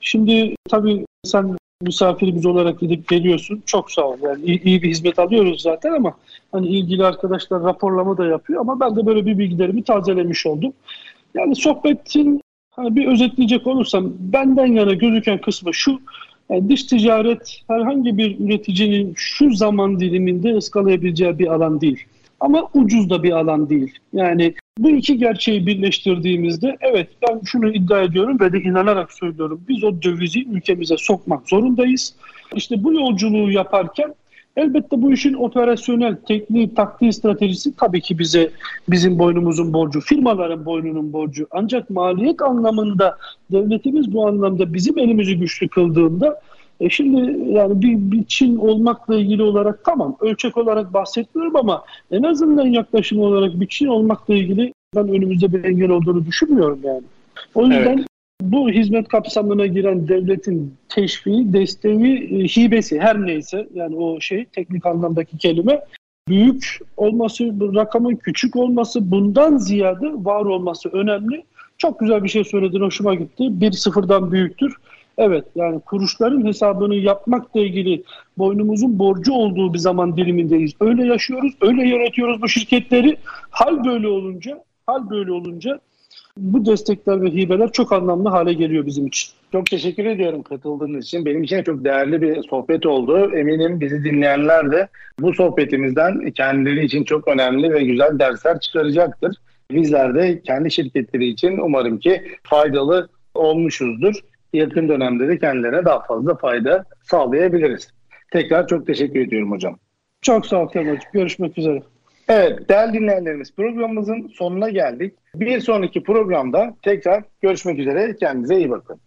Şimdi tabii sen misafirimiz olarak gidip geliyorsun. Çok sağ ol. Yani iyi, iyi bir hizmet alıyoruz zaten ama hani ilgili arkadaşlar raporlama da yapıyor ama ben de böyle bir bilgilerimi tazelemiş oldum. Yani sohbetin hani bir özetleyecek olursam benden yana gözüken kısmı şu. Yani dış ticaret herhangi bir üreticinin şu zaman diliminde ıskalayabileceği bir alan değil. Ama ucuz da bir alan değil. Yani bu iki gerçeği birleştirdiğimizde evet ben şunu iddia ediyorum ve de inanarak söylüyorum. Biz o dövizi ülkemize sokmak zorundayız. İşte bu yolculuğu yaparken elbette bu işin operasyonel, tekniği, taktiği, stratejisi tabii ki bize bizim boynumuzun borcu, firmaların boynunun borcu. Ancak maliyet anlamında devletimiz bu anlamda bizim elimizi güçlü kıldığında e şimdi yani bir, bir Çin olmakla ilgili olarak tamam ölçek olarak bahsetmiyorum ama en azından yaklaşım olarak bir Çin olmakla ilgili ben önümüzde bir engel olduğunu düşünmüyorum yani. O yüzden evet. bu hizmet kapsamına giren devletin teşviği, desteği, e, hibesi her neyse yani o şey teknik anlamdaki kelime büyük olması, rakamın küçük olması bundan ziyade var olması önemli. Çok güzel bir şey söyledin, hoşuma gitti. Bir sıfırdan büyüktür. Evet yani kuruşların hesabını yapmakla ilgili boynumuzun borcu olduğu bir zaman dilimindeyiz. Öyle yaşıyoruz, öyle yönetiyoruz bu şirketleri. Hal böyle olunca, hal böyle olunca bu destekler ve hibeler çok anlamlı hale geliyor bizim için. Çok teşekkür ediyorum katıldığınız için. Benim için çok değerli bir sohbet oldu. Eminim bizi dinleyenler de bu sohbetimizden kendileri için çok önemli ve güzel dersler çıkaracaktır. Bizler de kendi şirketleri için umarım ki faydalı olmuşuzdur yakın dönemde de kendilerine daha fazla fayda sağlayabiliriz. Tekrar çok teşekkür ediyorum hocam. Çok sağ ol Kemal'cim. Görüşmek üzere. Evet değerli dinleyenlerimiz programımızın sonuna geldik. Bir sonraki programda tekrar görüşmek üzere. Kendinize iyi bakın.